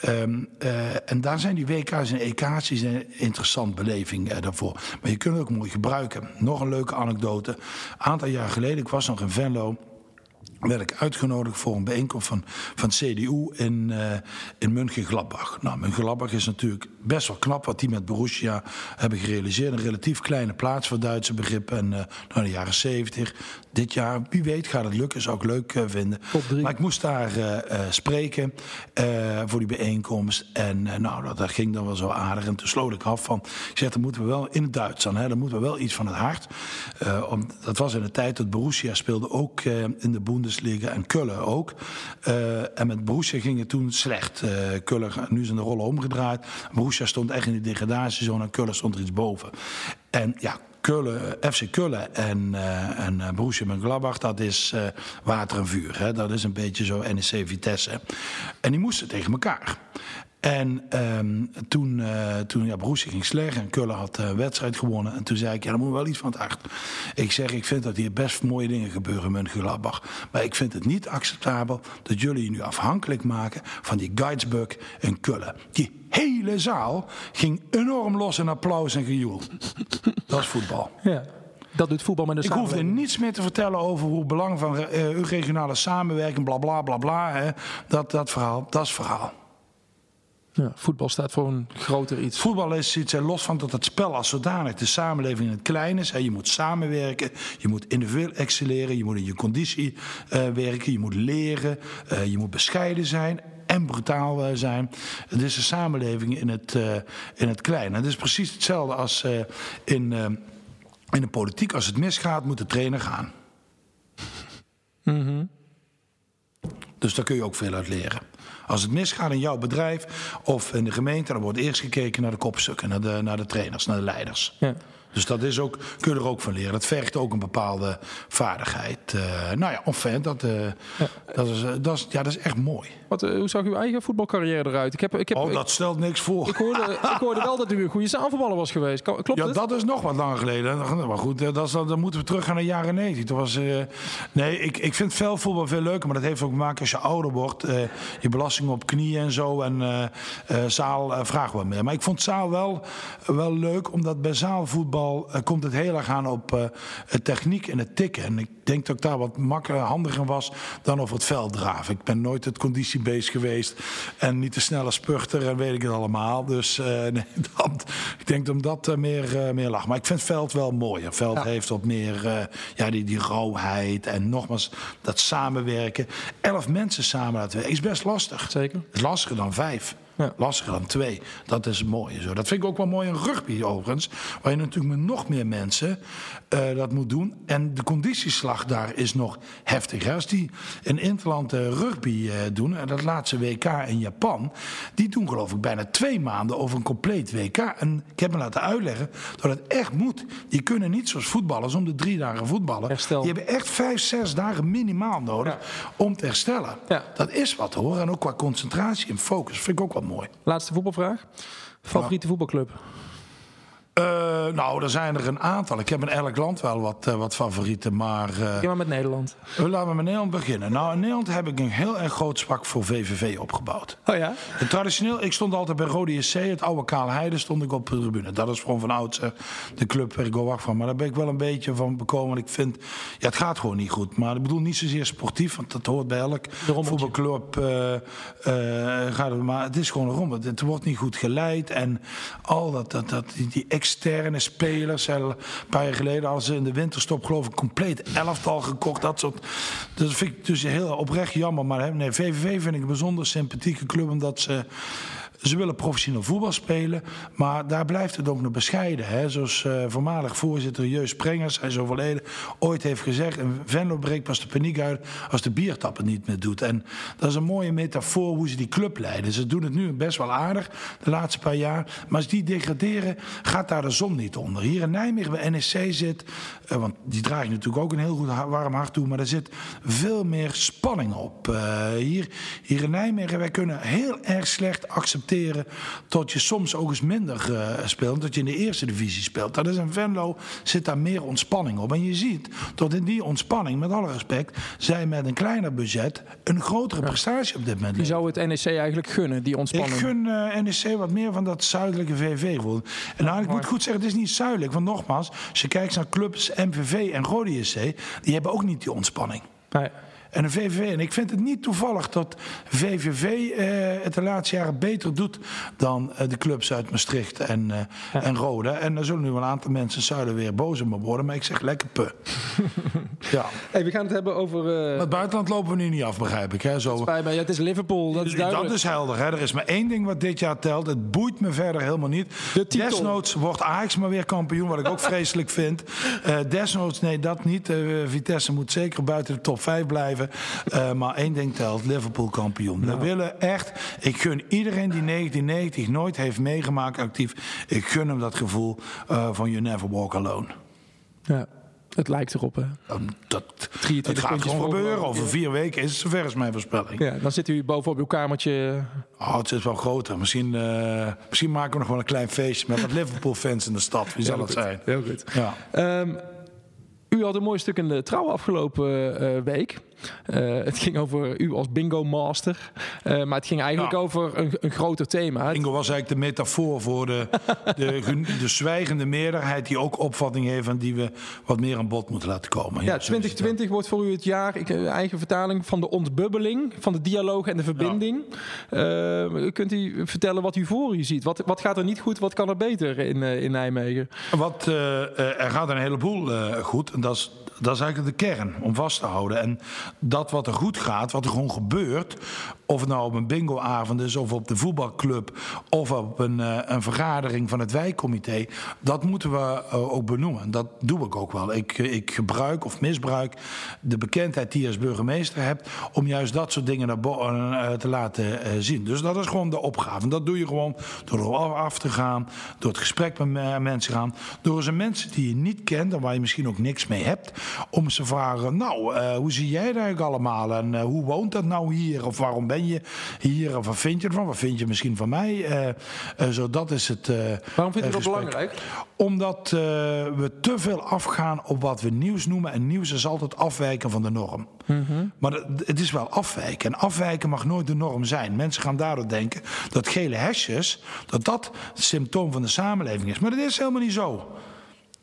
Ehm, eh, en daar zijn die WK's en EK's een interessant beleving eh, daarvoor. Maar je kunt het ook mooi gebruiken. Nog een leuke anekdote. Een aantal jaar geleden, ik was nog in Venlo werd ik uitgenodigd voor een bijeenkomst van, van CDU in, eh in München-Gladbach. Nou, München-Gladbach is natuurlijk best wel knap wat die met Borussia hebben gerealiseerd. Een relatief kleine plaats voor Duitse begrippen. En eh nou, de jaren 70. Dit jaar, wie weet, gaat het lukken. Zou ik leuk eh, vinden. Maar ik moest daar eh, eh, spreken voor die bijeenkomst. En nou, dat, dat ging dan wel zo aardig. En toen sloot ik af van, ik zeg, dan moeten we wel in het Duits dan. Hè, dan moeten we wel iets van het hart. Om, dat was in de tijd dat Borussia speelde ook in de Bundesliga en Kullen ook. En met Borussia ging het toen slecht. Kullen, nu zijn de rollen omgedraaid. Borussia stond echt in de degradatiezone en Kullen stond er iets boven. En ja, Kullen, FC Kullen en, eh en eh, Borussia Mönchengladbach, dat is eh, water en vuur. Hè? Dat is een beetje zo NEC Vitesse. En die moesten tegen elkaar. En ehm, toen, eh, toen ja, Borussia ging slecht en Kullen had de wedstrijd gewonnen. En toen zei ik, ja, dan moet wel iets van het hart. Ik zeg, ik vind dat hier best mooie dingen gebeuren in Mönchengladbach. Maar ik vind het niet acceptabel dat jullie je nu afhankelijk maken van die Geidsburg en Kullen. Die hele zaal ging enorm los in applaus en gejoel. Dat is voetbal. Ja. Dat doet voetbal met een Ik hoefde niets meer te vertellen over hoe belang van eh, regionale samenwerking, bla bla bla bla. Hè. Dat, dat verhaal, dat is verhaal. Ja, voetbal staat voor een groter iets. Voetbal is iets, los van dat het spel als zodanig de samenleving in het klein is. Hè. Je moet samenwerken, je moet individueel excelleren, je moet in je conditie eh, werken, je moet leren, eh, je moet bescheiden zijn en brutaal eh, zijn. Het is een samenleving in het, in het klein. En het is precies hetzelfde als in, in de politiek. Als het misgaat, moet de trainer gaan. Dus daar kun je ook veel uit leren. Als het misgaat in jouw bedrijf of in de gemeente, dan wordt eerst gekeken naar de kopstukken, naar de, naar de trainers, naar de leiders. Ja. Dus dat is ook, kun je er ook van leren. Dat vergt ook een bepaalde vaardigheid. Uh, nou ja, enfin, dat, uh, ja. Dat, is, uh, dat, is, ja, dat is echt mooi. Wat, hoe zag uw eigen voetbalcarrière eruit? Ik heb, ik heb, oh, dat stelt niks voor. Ik hoorde, ik hoorde wel dat u een goede zaalvoetballer was geweest. Klopt ja, het? dat is nog wat langer geleden. Maar goed, dat is, dan moeten we terug gaan naar de jaren 90. Toen was, nee, ik, ik vind veldvoetbal veel leuker. Maar dat heeft ook te maken als je ouder wordt. je belasting op knieën en zo. En zaal vragen we meer. Maar ik vond zaal wel, wel leuk. Omdat bij zaalvoetbal komt het heel erg aan op uh, techniek en het tikken. En ik denk dat ik daar wat makkelijker, handiger was dan over het veld draven. Ik ben nooit het conditiebeest geweest en niet de snelle spurter en weet ik het allemaal. Dus nee, dat, ik denk dat dat meer, meer lag. Maar ik vind het veld wel mooier. Veld ja. heeft wat meer ja, die, die rauwheid en nogmaals dat samenwerken. Elf mensen samen laten werken is best lastig. Zeker. Het is lastiger dan vijf. Ja. Lastiger dan twee. Dat is mooi. Zo. Dat vind ik ook wel mooi in rugby overigens. Waar je natuurlijk met nog meer mensen uh, dat moet doen. En de conditieslag daar is nog heftiger. Als die in Interland uh, rugby uh, doen, en dat laatste WK in Japan, die doen geloof ik bijna twee maanden over een compleet WK. En ik heb me laten uitleggen dat het echt moet. Die kunnen niet zoals voetballers om de drie dagen voetballen. Herstel. Die hebben echt vijf, zes dagen minimaal nodig Ja. om te herstellen. Ja. Dat is wat hoor. En ook qua concentratie en focus vind ik ook wel mooi. Laatste voetbalvraag. Favoriete voetbalclub? Uh, nou, er zijn er een aantal. Ik heb in elk land wel wat, uh, wat favorieten, maar... Uh, maar met Nederland. Laten we met Nederland beginnen. Nou, in Nederland heb ik een heel erg groot zwak voor VVV opgebouwd. Oh ja? En traditioneel, ik stond altijd bij Rode SC, het oude Kaal Heide, stond ik op de tribune. Dat is gewoon van oudsher de club waar ik wel wacht van. Maar daar ben ik wel een beetje van bekomen. Ik vind, ja, het gaat gewoon niet goed. Maar ik bedoel niet zozeer sportief, want dat hoort bij elk voetbalclub. gaat het, maar het is gewoon een rommel. Het wordt niet goed geleid en al dat, dat, dat die, die externe spelers. Een paar jaar geleden hadden ze in de winterstop geloof ik compleet elftal gekocht. Dat soort. Dat vind ik dus heel oprecht jammer. Maar nee, VVV vind ik een bijzonder sympathieke club. Omdat ze. Ze willen professioneel voetbal spelen, maar daar blijft het ook nog bescheiden. Hè? Zoals uh, voormalig voorzitter Jeus Sprengers, hij is overleden, ooit heeft gezegd... een Venlo breekt pas de paniek uit als de biertap het niet meer doet. En dat is een mooie metafoor hoe ze die club leiden. Ze doen het nu best wel aardig, de laatste paar jaar. Maar als die degraderen, gaat daar de zon niet onder. Hier in Nijmegen bij NEC zit, uh, want die draag je natuurlijk ook een heel goed warm hart toe... maar er zit veel meer spanning op. Uh, hier, hier in Nijmegen, wij kunnen heel erg slecht accepteren tot je soms ook eens minder uh, speelt, dat je in de eerste divisie speelt. Dat is in Venlo zit daar meer ontspanning op. En je ziet dat in die ontspanning, met alle respect, zij met een kleiner budget een grotere prestatie op dit moment. Je zou het NEC eigenlijk gunnen, die ontspanning? Ik gun uh, NEC wat meer van dat zuidelijke VV. En ik moet goed zeggen, het is niet zuidelijk. Want nogmaals, als je kijkt naar clubs MVV en Rode SC, die hebben ook niet die ontspanning. Nee. En de VVV. En ik vind het niet toevallig dat VVV eh, het de laatste jaren beter doet dan eh, de clubs uit Maastricht en, eh, ja. en Rode. En er zullen nu een aantal mensen Zuiden weer boos op me worden. Maar ik zeg lekker pu. ja. Hey, we gaan het hebben over... Maar het buitenland lopen we nu niet af, begrijp ik. Hè? Zo... Spijt me. Ja, het is Liverpool, dat is duidelijk. Dat is helder. Hè? Er is maar één ding wat dit jaar telt. Het boeit me verder helemaal niet. De titel. Desnoods wordt Ajax maar weer kampioen, wat ik ook vreselijk vind. Uh, desnoods, nee, dat niet. Uh, Vitesse moet zeker buiten de top 5 blijven. Uh, maar één ding telt, Liverpool kampioen. Nou. We willen echt, ik gun iedereen die 1990 nooit heeft meegemaakt actief, ik gun hem dat gevoel uh, van you never walk alone. Ja. Het lijkt erop, hè? Dat, het gaat gewoon gebeuren. Over vier weken is het zover is mijn voorspelling. Ja, dan zit u bovenop uw kamertje. Oh, het is wel groter. Misschien, uh, misschien maken we nog wel een klein feestje met wat Liverpool-fans in de stad. Wie zal goed. zijn? Heel goed. Ja. Um, u had een mooi stuk in de trouw afgelopen uh, week. Uh, het ging over u als bingo master. Uh, maar het ging eigenlijk over een, een, groter thema. Bingo was eigenlijk de metafoor voor de, de, de, zwijgende meerderheid... die ook opvatting heeft en die we wat meer aan bod moeten laten komen. Ja, 2020 wordt voor u het jaar, ik, eigen vertaling... van de ontbubbeling, van de dialoog en de verbinding. Ja. Uh, kunt u vertellen wat u voor u ziet? Wat, wat gaat er niet goed, wat kan er beter in, in Nijmegen? Wat, er gaat een heleboel goed en dat is... Dat is eigenlijk de kern om vast te houden. En dat wat er goed gaat, wat er gewoon gebeurt, Of het nou op een bingoavond is, of op de voetbalclub, of op een, uh, een vergadering van het wijkcomité. Dat moeten we uh, ook benoemen. Dat doe ik ook wel. Ik, ik gebruik of misbruik de bekendheid die je als burgemeester hebt. om juist dat soort dingen naar uh, te laten zien. Dus dat is gewoon de opgave. En dat doe je gewoon door erop af te gaan, door het gesprek met mensen gaan. Door eens een mensen die je niet kent en waar je misschien ook niks mee hebt. om ze te vragen: Nou, hoe zie jij dat eigenlijk allemaal? En hoe woont dat nou hier? Of waarom ben je hier? Of wat vind je ervan? Wat vind je misschien van mij? Uh, zo, dat is het. Uh, waarom vind je dat belangrijk? Omdat we te veel afgaan op wat we nieuws noemen. En nieuws is altijd afwijken van de norm. Mm -hmm. Maar het is wel afwijken. En afwijken mag nooit de norm zijn. Mensen gaan daardoor denken dat gele hesjes, dat dat het symptoom van de samenleving is. Maar dat is helemaal niet zo.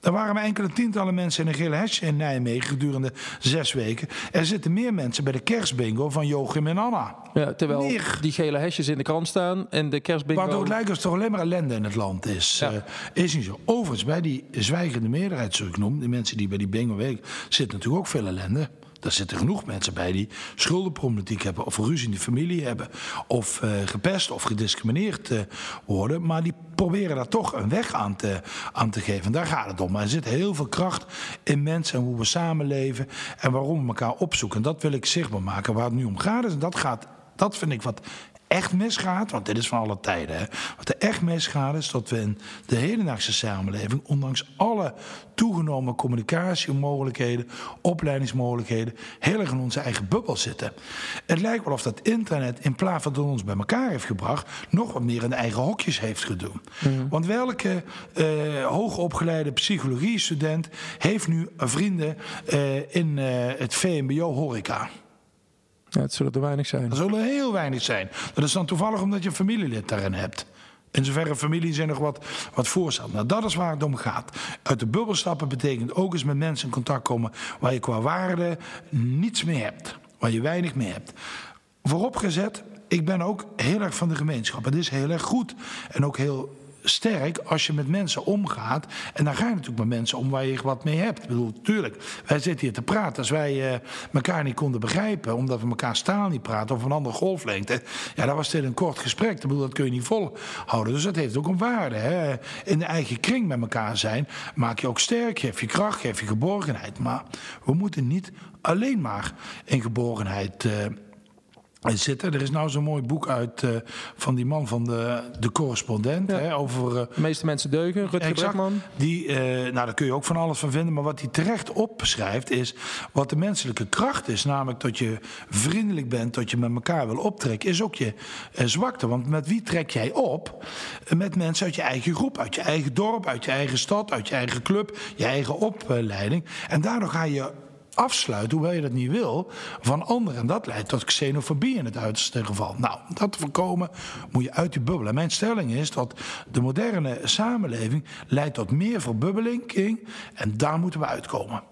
Er waren maar enkele tientallen mensen in een gele hesje in Nijmegen gedurende zes weken. Er zitten meer mensen bij de kerstbingo van Joachim en Anna. Ja, terwijl die gele hesjes in de krant staan en de kerstbingo... Waardoor het lijkt alsof er alleen maar ellende in het land is. Ja. Uh, is niet zo. Overigens, bij die zwijgende meerderheid, zoals ik noem... de mensen die bij die bingo werken, zit natuurlijk ook veel ellende. Daar zitten genoeg mensen bij die schuldenproblematiek hebben, of ruzie in de familie hebben, of uh, gepest of gediscrimineerd uh, worden. Maar die proberen daar toch een weg aan te, aan te geven. Daar gaat het om. Maar er zit heel veel kracht in mensen en hoe we samenleven en waarom we elkaar opzoeken. En dat wil ik zichtbaar maken. Waar het nu om gaat, en dat, gaat, dat vind ik wat echt misgaat, want dit is van alle tijden, hè, wat er echt misgaat is dat we in de hedendaagse samenleving, ondanks alle toegenomen communicatiemogelijkheden, opleidingsmogelijkheden, heel erg in onze eigen bubbel zitten. Het lijkt wel of dat internet, in plaats van dat ons bij elkaar heeft gebracht, nog wat meer in eigen hokjes heeft gedaan. Mm. Want welke uh, hoogopgeleide psychologie-student heeft nu vrienden uh, in uh, het VMBO-horeca? Het zullen er weinig zijn. Er zullen heel weinig zijn. Dat is dan toevallig omdat je familielid daarin hebt. In zoverre familie zijn nog wat, wat. Nou, dat is waar het om gaat. Uit de bubbel stappen betekent ook eens met mensen in contact komen waar je qua waarde niets meer hebt. Waar je weinig meer hebt. Vooropgezet, ik ben ook heel erg van de gemeenschap. Het is heel erg goed en ook heel sterk als je met mensen omgaat. En dan ga je natuurlijk met mensen om waar je wat mee hebt. Ik bedoel, tuurlijk, wij zitten hier te praten. Als wij uh, elkaar niet konden begrijpen, omdat we elkaar staal niet praten of een andere golflengte. Ja, dan was dit een kort gesprek. Ik bedoel, dat kun je niet volhouden. Dus dat heeft ook een waarde. Hè? In de eigen kring met elkaar zijn maak je ook sterk, geef je kracht, geef je geborgenheid. Maar we moeten niet alleen maar in geborgenheid. Uh, zitten. Er is nou zo'n mooi boek uit uh, van die man van de, de correspondent. Ja. Hè, over, uh, de meeste mensen deugen, Rutger Bregman. Die, uh, nou, daar kun je ook van alles van vinden. Maar wat hij terecht opschrijft is wat de menselijke kracht is. Namelijk dat je vriendelijk bent, dat je met elkaar wil optrekken. Is ook je zwakte. Want met wie trek jij op? Met mensen uit je eigen groep, uit je eigen dorp, uit je eigen stad, uit je eigen club, je eigen opleiding. En daardoor ga je afsluit, hoewel je dat niet wil, van anderen. En dat leidt tot xenofobie in het uiterste geval. Nou, dat te voorkomen moet je uit die bubbel. En mijn stelling is dat de moderne samenleving leidt tot meer verbubbeling. En daar moeten we uitkomen.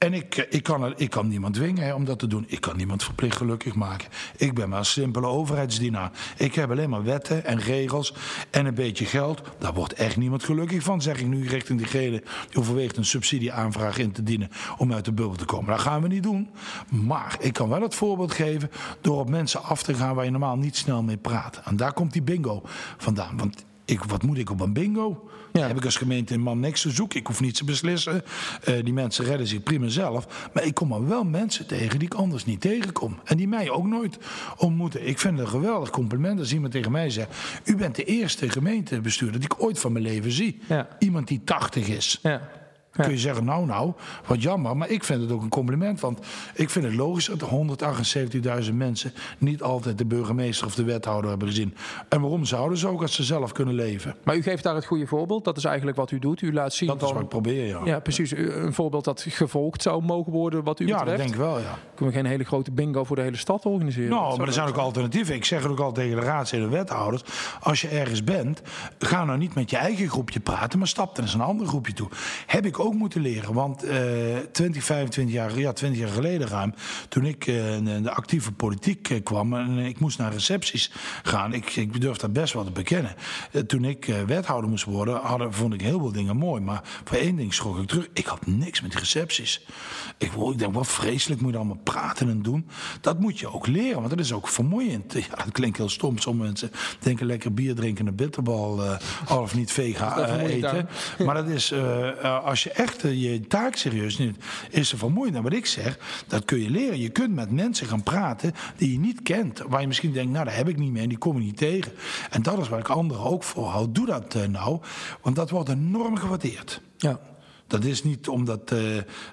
En ik, eh, ik, kan, ik kan niemand dwingen om dat te doen. Ik kan niemand verplicht gelukkig maken. Ik ben maar een simpele overheidsdienaar. Ik heb alleen maar wetten en regels en een beetje geld. Daar wordt echt niemand gelukkig van, zeg ik nu richting diegene die overweegt een subsidieaanvraag in te dienen om uit de bubbel te komen. Dat gaan we niet doen. Maar ik kan wel het voorbeeld geven door op mensen af te gaan waar je normaal niet snel mee praat. En daar komt die bingo vandaan. Want ik, wat moet ik op een bingo? Ja. Heb ik als gemeente een man niks te zoeken. Ik hoef niets te beslissen. Uh, die mensen redden zich prima zelf. Maar ik kom er wel mensen tegen die ik anders niet tegenkom. En die mij ook nooit ontmoeten. Ik vind het een geweldig compliment als iemand tegen mij zegt... u bent de eerste gemeentebestuurder die ik ooit van mijn leven zie. Ja. Iemand die 80 is. Ja. Ja. Kun je zeggen, nou nou, wat jammer. Maar ik vind het ook een compliment. Want ik vind het logisch dat 178.000 mensen niet altijd de burgemeester of de wethouder hebben gezien. En waarom zouden ze ook als ze zelf kunnen leven? Maar u geeft daar het goede voorbeeld. Dat is eigenlijk wat u doet. U laat zien. Dat is wat ik probeer, ja. Ja, precies. Een voorbeeld dat gevolgd zou mogen worden, wat u ja, betreft. Ja, dat denk ik wel, ja. Kunnen we geen hele grote bingo voor de hele stad organiseren? Nou, maar er zijn ook alternatieven. Ik zeg het ook al tegen de raadsleden en wethouders. Als je ergens bent, ga nou niet met je eigen groepje praten, maar stap er eens een ander groepje toe. Heb ik ook ook moeten leren. Want uh, 20, 25 jaar, ja, 20 jaar geleden ruim, toen ik uh, in de actieve politiek uh, kwam en ik moest naar recepties gaan, ik, ik durf dat best wel te bekennen. Uh, toen ik wethouder moest worden, hadden, vond ik heel veel dingen mooi. Maar voor één ding schrok ik terug. Ik had niks met recepties. Ik, ik denk, wat vreselijk moet je allemaal praten en doen. Dat moet je ook leren, want dat is ook vermoeiend. Ja, dat klinkt heel stom. Sommige mensen denken lekker bier drinken en een bitterbal, al of niet vega eten. Maar dat is, als je echt je taak serieus neemt, is er vermoeiend. En wat ik zeg, dat kun je leren. Je kunt met mensen gaan praten die je niet kent. Waar je misschien denkt, nou, daar heb ik niet mee en die kom je niet tegen. En dat is waar ik anderen ook voor hou. Doe dat uh, nou, want dat wordt enorm gewaardeerd. Ja. Dat is niet omdat uh,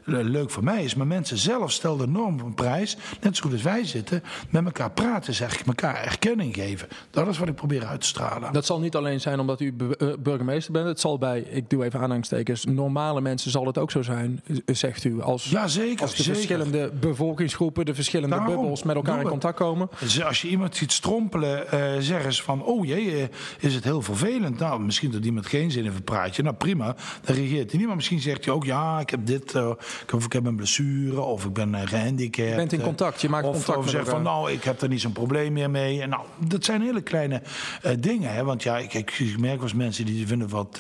leuk voor mij is, maar mensen zelf stellen de norm van prijs. Net zo goed als wij zitten, met elkaar praten, zeg ik, elkaar erkenning geven. Dat is wat ik probeer uit te stralen. Dat zal niet alleen zijn omdat u burgemeester bent. Het zal bij, ik doe even aanhangstekens, normale mensen zal het ook zo zijn, zegt u. Als, ja, zeker. Als de zeker. verschillende bevolkingsgroepen, de verschillende Daarom, bubbels met elkaar in contact komen. Dus als je iemand ziet strompelen, uh, zeggen ze van, oh jee, is het heel vervelend. Nou, misschien dat iemand geen zin in een praatje. Nou, prima. Dan reageert hij niet, maar misschien zegt hij ook, ja, ik heb dit, uh, of ik heb een blessure, of ik ben uh, gehandicapt. Je bent in contact, je maakt of, contact of zegt van, nou, ik heb er niet zo'n probleem meer mee. En nou, dat zijn hele kleine uh, dingen, hè. Want ja, ik, ik, merk wel eens mensen die vinden wat,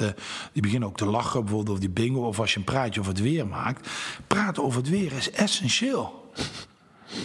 die beginnen ook te lachen, bijvoorbeeld over die bingo, of als je een praatje over het weer maakt. Praten over het weer is essentieel.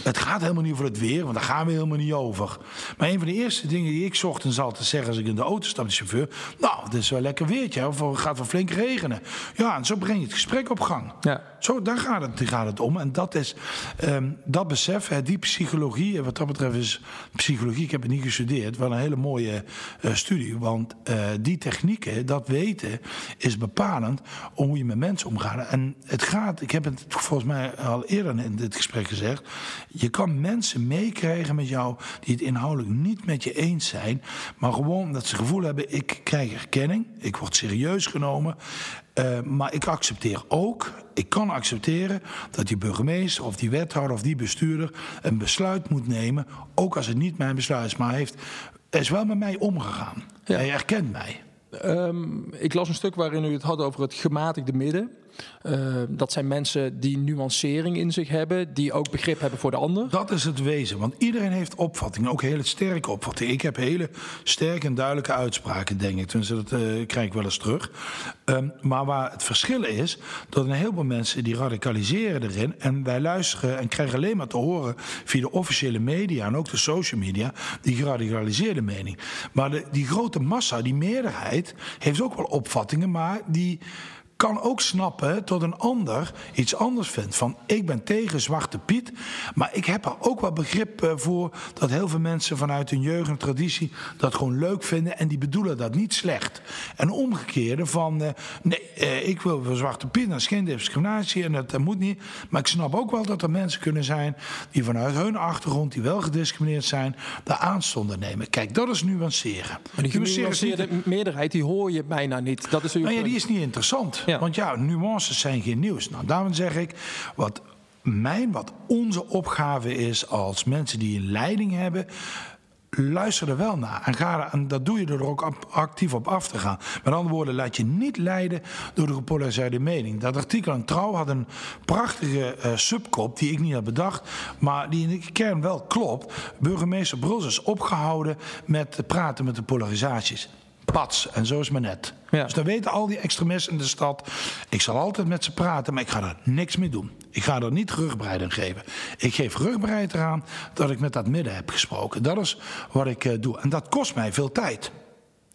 Het gaat helemaal niet over het weer, want daar gaan we helemaal niet over. Maar een van de eerste dingen die ik ochtends altijd zeg als ik in de auto stap, de chauffeur. Nou, het is wel lekker weertje, of het gaat wel flink regenen. Ja, en zo breng je het gesprek op gang. Ja. Zo, daar gaat het, daar gaat het om. En dat is, um, dat besef, hè, die psychologie, en wat dat betreft is psychologie, ik heb het niet gestudeerd, wel een hele mooie uh, studie. Want uh, die technieken, dat weten, is bepalend om hoe je met mensen omgaat. En het gaat, ik heb het volgens mij al eerder in dit gesprek gezegd. Je kan mensen meekrijgen met jou die het inhoudelijk niet met je eens zijn, maar gewoon dat ze het gevoel hebben: ik krijg erkenning, ik word serieus genomen. Uh, maar ik accepteer ook, ik kan accepteren dat die burgemeester of die wethouder of die bestuurder een besluit moet nemen, ook als het niet mijn besluit is, maar hij heeft, is wel met mij omgegaan. Ja. Hij erkent mij. Um, ik las een stuk waarin u het had over het gematigde midden. Uh, dat zijn mensen die nuancering in zich hebben, die ook begrip hebben voor de ander. Dat is het wezen, want iedereen heeft opvattingen, ook hele sterke opvattingen. Ik heb hele sterke en duidelijke uitspraken, denk ik. Tenminste, dat uh, krijg ik wel eens terug. Um, maar waar het verschil is, dat een heleboel mensen die radicaliseren erin. En wij luisteren en krijgen alleen maar te horen via de officiële media en ook de social media, die geradicaliseerde mening. Maar de, die grote massa, die meerderheid, heeft ook wel opvattingen, maar die kan ook snappen tot een ander iets anders vindt. Van ik ben tegen Zwarte Piet, maar ik heb er ook wel begrip voor dat heel veel mensen vanuit hun jeugd en traditie dat gewoon leuk vinden en die bedoelen dat niet slecht. En omgekeerde van nee, ik wil voor Zwarte Piet, dat is geen discriminatie en dat, dat moet niet. Maar ik snap ook wel dat er mensen kunnen zijn die vanuit hun achtergrond, die wel gediscrimineerd zijn, daar aanstonden nemen. Kijk, dat is nuanceren. Maar die genuanceerde meerderheid, die hoor je bijna niet. Dat is uw nou ja, die is niet interessant. Ja. Want ja, nuances zijn geen nieuws. Nou, daarom zeg ik, wat mijn, wat onze opgave is als mensen die een leiding hebben luister er wel naar. En, ga, en dat doe je door er ook actief op af te gaan. Met andere woorden, laat je niet leiden door de gepolariseerde mening. Dat artikel in Trouw had een prachtige uh, subkop die ik niet had bedacht, maar die in de kern wel klopt. Burgemeester Bruls is opgehouden met praten met de polarisaties. Pats, en zo is het net. Ja. Dus dan weten al die extremisten in de stad. Ik zal altijd met ze praten, maar ik ga er niks mee doen. Ik ga er niet rugbreid aan geven. Ik geef rugbreid eraan dat ik met dat midden heb gesproken. Dat is wat ik uh, doe. En dat kost mij veel tijd.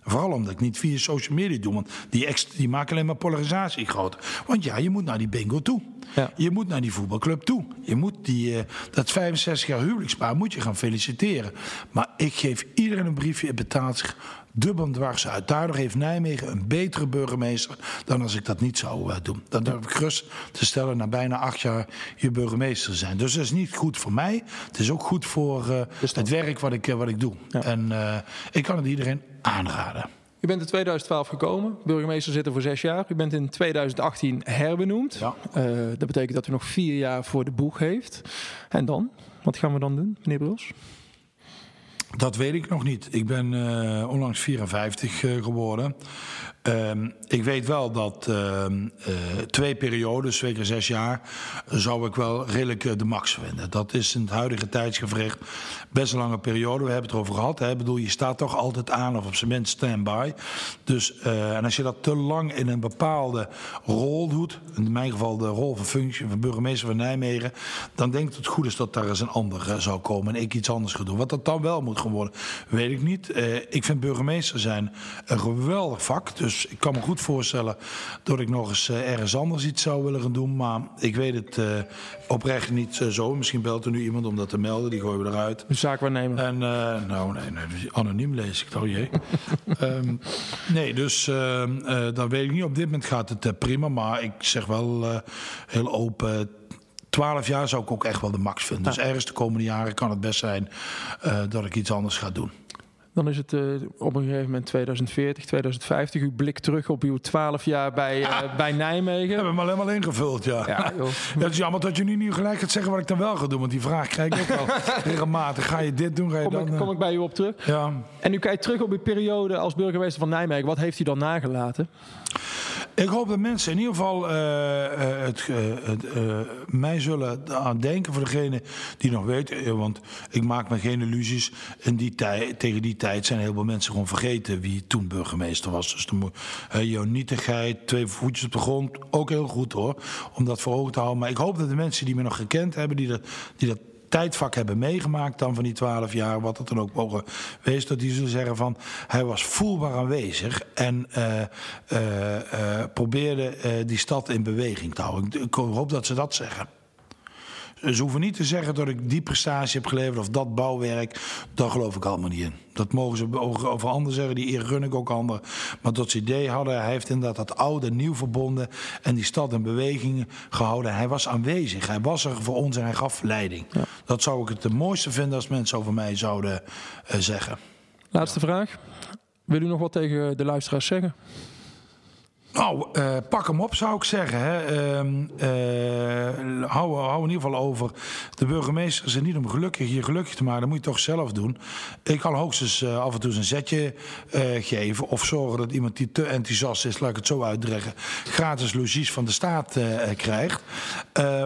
Vooral omdat ik niet via social media doe. Want die, die maken alleen maar polarisatie groter. Want ja, je moet naar die bingo toe. Ja. Je moet naar die voetbalclub toe. Je moet die, uh, dat 65 jaar huwelijkspaar moet je gaan feliciteren. Maar ik geef iedereen een briefje. Het betaalt zich dubbel dwars uit. Daardoor heeft Nijmegen een betere burgemeester dan als ik dat niet zou uh, doen. Dat durf ik gerust te stellen na bijna acht jaar je burgemeester te zijn. Dus dat is niet goed voor mij. Het is ook goed voor uh, het werk wat ik, uh, wat ik doe. Ja. En ik kan het iedereen aanraden. U bent in 2012 gekomen, burgemeester zitten voor zes jaar. U bent in 2018 herbenoemd. Ja. dat betekent dat u nog vier jaar voor de boeg heeft. En dan? Wat gaan we dan doen, meneer Bruls? Dat weet ik nog niet. Ik ben uh, onlangs 54 uh, geworden. Um, ik weet wel dat uh, twee periodes, twee keer zes jaar, zou ik wel redelijk de max vinden. Dat is in het huidige tijdsgevricht best een lange periode. We hebben het erover gehad. Hè. Ik bedoel, je staat toch altijd aan of op zijn minst stand-by. Dus, en als je dat te lang in een bepaalde rol doet, in mijn geval de rol van functie van burgemeester van Nijmegen, dan denk ik dat het goed is dat daar eens een ander zou komen en ik iets anders ga doen. Wat dat dan wel moet geworden, weet ik niet. ik vind burgemeester zijn een geweldig vak. Dus ik kan me goed voorstellen dat ik nog eens uh, ergens anders iets zou willen gaan doen. Maar ik weet het uh, oprecht niet zo. Misschien belt er nu iemand om dat te melden. Die gooien we eruit. Een zaakwaarnemer. En nou, nee, nee, anoniem lees ik toch, jee. um, nee, dus ehm, dan weet ik niet. Op dit moment gaat het prima. Maar ik zeg wel heel open 12 jaar zou ik ook echt wel de max vinden. Dus ergens de komende jaren kan het best zijn uh, dat ik iets anders ga doen. Dan is het uh, op een gegeven moment 2040, 2050. U blik terug op uw 12 jaar bij, uh, bij Nijmegen. We hebben hem alleen maar ingevuld, ja. ja, het is jammer dat je nu niet gelijk gaat zeggen wat ik dan wel ga doen. Want die vraag krijg ik ook wel regelmatig. Ga je dit doen? Ga je kom, dan, ik, kom ik bij u op terug? Ja. En u kijkt terug op uw periode als burgemeester van Nijmegen. Wat heeft u dan nagelaten? Ik hoop dat mensen in ieder geval het, uh, het, uh, mij zullen aan denken voor degene die nog weten. Want ik maak me geen illusies. In die tegen die tijd zijn heel veel mensen gewoon vergeten wie toen burgemeester was. Dus de jouw nietigheid, twee voetjes op de grond, ook heel goed hoor. Om dat voor ogen te houden. Maar ik hoop dat de mensen die me nog gekend hebben, die dat, die dat tijdvak hebben meegemaakt dan van die twaalf jaar, wat het dan ook mogen wezen, dat die zullen zeggen van hij was voelbaar aanwezig en uh, uh, probeerde die stad in beweging te houden. Ik hoop dat ze dat zeggen. Ze hoeven niet te zeggen dat ik die prestatie heb geleverd of dat bouwwerk. Daar geloof ik allemaal niet in. Dat mogen ze over anderen zeggen, die eer gun ik ook anderen. Maar dat ze idee hadden, hij heeft inderdaad dat oude nieuw verbonden en die stad in beweging gehouden. Hij was aanwezig, hij was er voor ons en hij gaf leiding. Ja. Dat zou ik het de mooiste vinden als mensen over mij zouden uh, zeggen. Laatste vraag. Wil u nog wat tegen de luisteraars zeggen? Nou, uh, pak hem op zou ik zeggen. Hè. Uh, uh, hou, hou, in ieder geval over. De burgemeester er niet om gelukkig, je gelukkig te maken. Dat moet je toch zelf doen. Ik kan hoogstens uh, af en toe een zetje geven. Of zorgen dat iemand die te enthousiast is, laat ik het zo uitdrukken, gratis logies van de staat krijgt.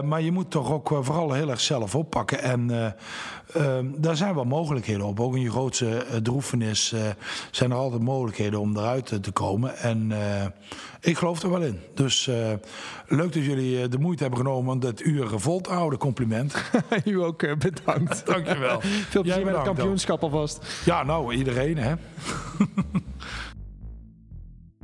maar je moet toch ook vooral heel erg zelf oppakken. En daar zijn wel mogelijkheden op. Ook in je grootste droefenis zijn er altijd mogelijkheden om eruit te komen. En ik geloof er wel in. Dus uh, leuk dat jullie eh, de moeite hebben genomen om dat uur vol te houden. Compliment. U ook uh, bedankt. Dankjewel. Veel plezier met het kampioenschap alvast. Ja, nou, iedereen hè.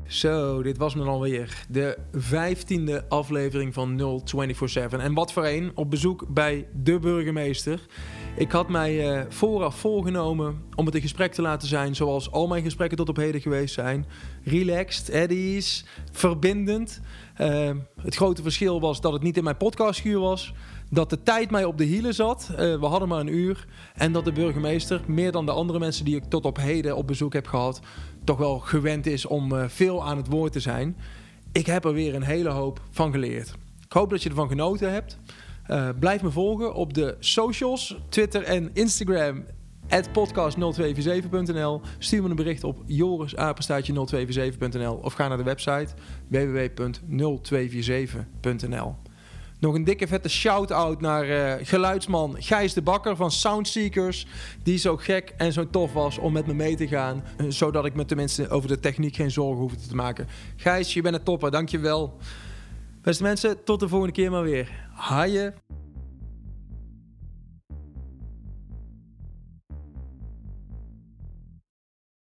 Zo, dit was me alweer. De vijftiende aflevering van 0247. En wat voor een, op bezoek bij de burgemeester. Ik had mij uh, vooraf voorgenomen om het een gesprek te laten zijn zoals al mijn gesprekken tot op heden geweest zijn. Relaxed, eddies, verbindend. Uh, het grote verschil was dat het niet in mijn podcastschuur was. Dat de tijd mij op de hielen zat. Uh, we hadden maar een uur. En dat de burgemeester, meer dan de andere mensen die ik tot op heden op bezoek heb gehad, toch wel gewend is om uh, veel aan het woord te zijn. Ik heb er weer een hele hoop van geleerd. Ik hoop dat je ervan genoten hebt. Uh, blijf me volgen op de socials, Twitter en Instagram. podcast0247.nl. Stuur me een bericht op jorisapenstaatje0247.nl of ga naar de website www.0247.nl. Nog een dikke vette shout-out naar uh, geluidsman Gijs de Bakker van Soundseekers. Die zo gek en zo tof was om met me mee te gaan. Uh, zodat ik me tenminste over de techniek geen zorgen hoefde te maken. Gijs, je bent een topper, dankjewel. Beste mensen, tot de volgende keer maar weer. Haaien.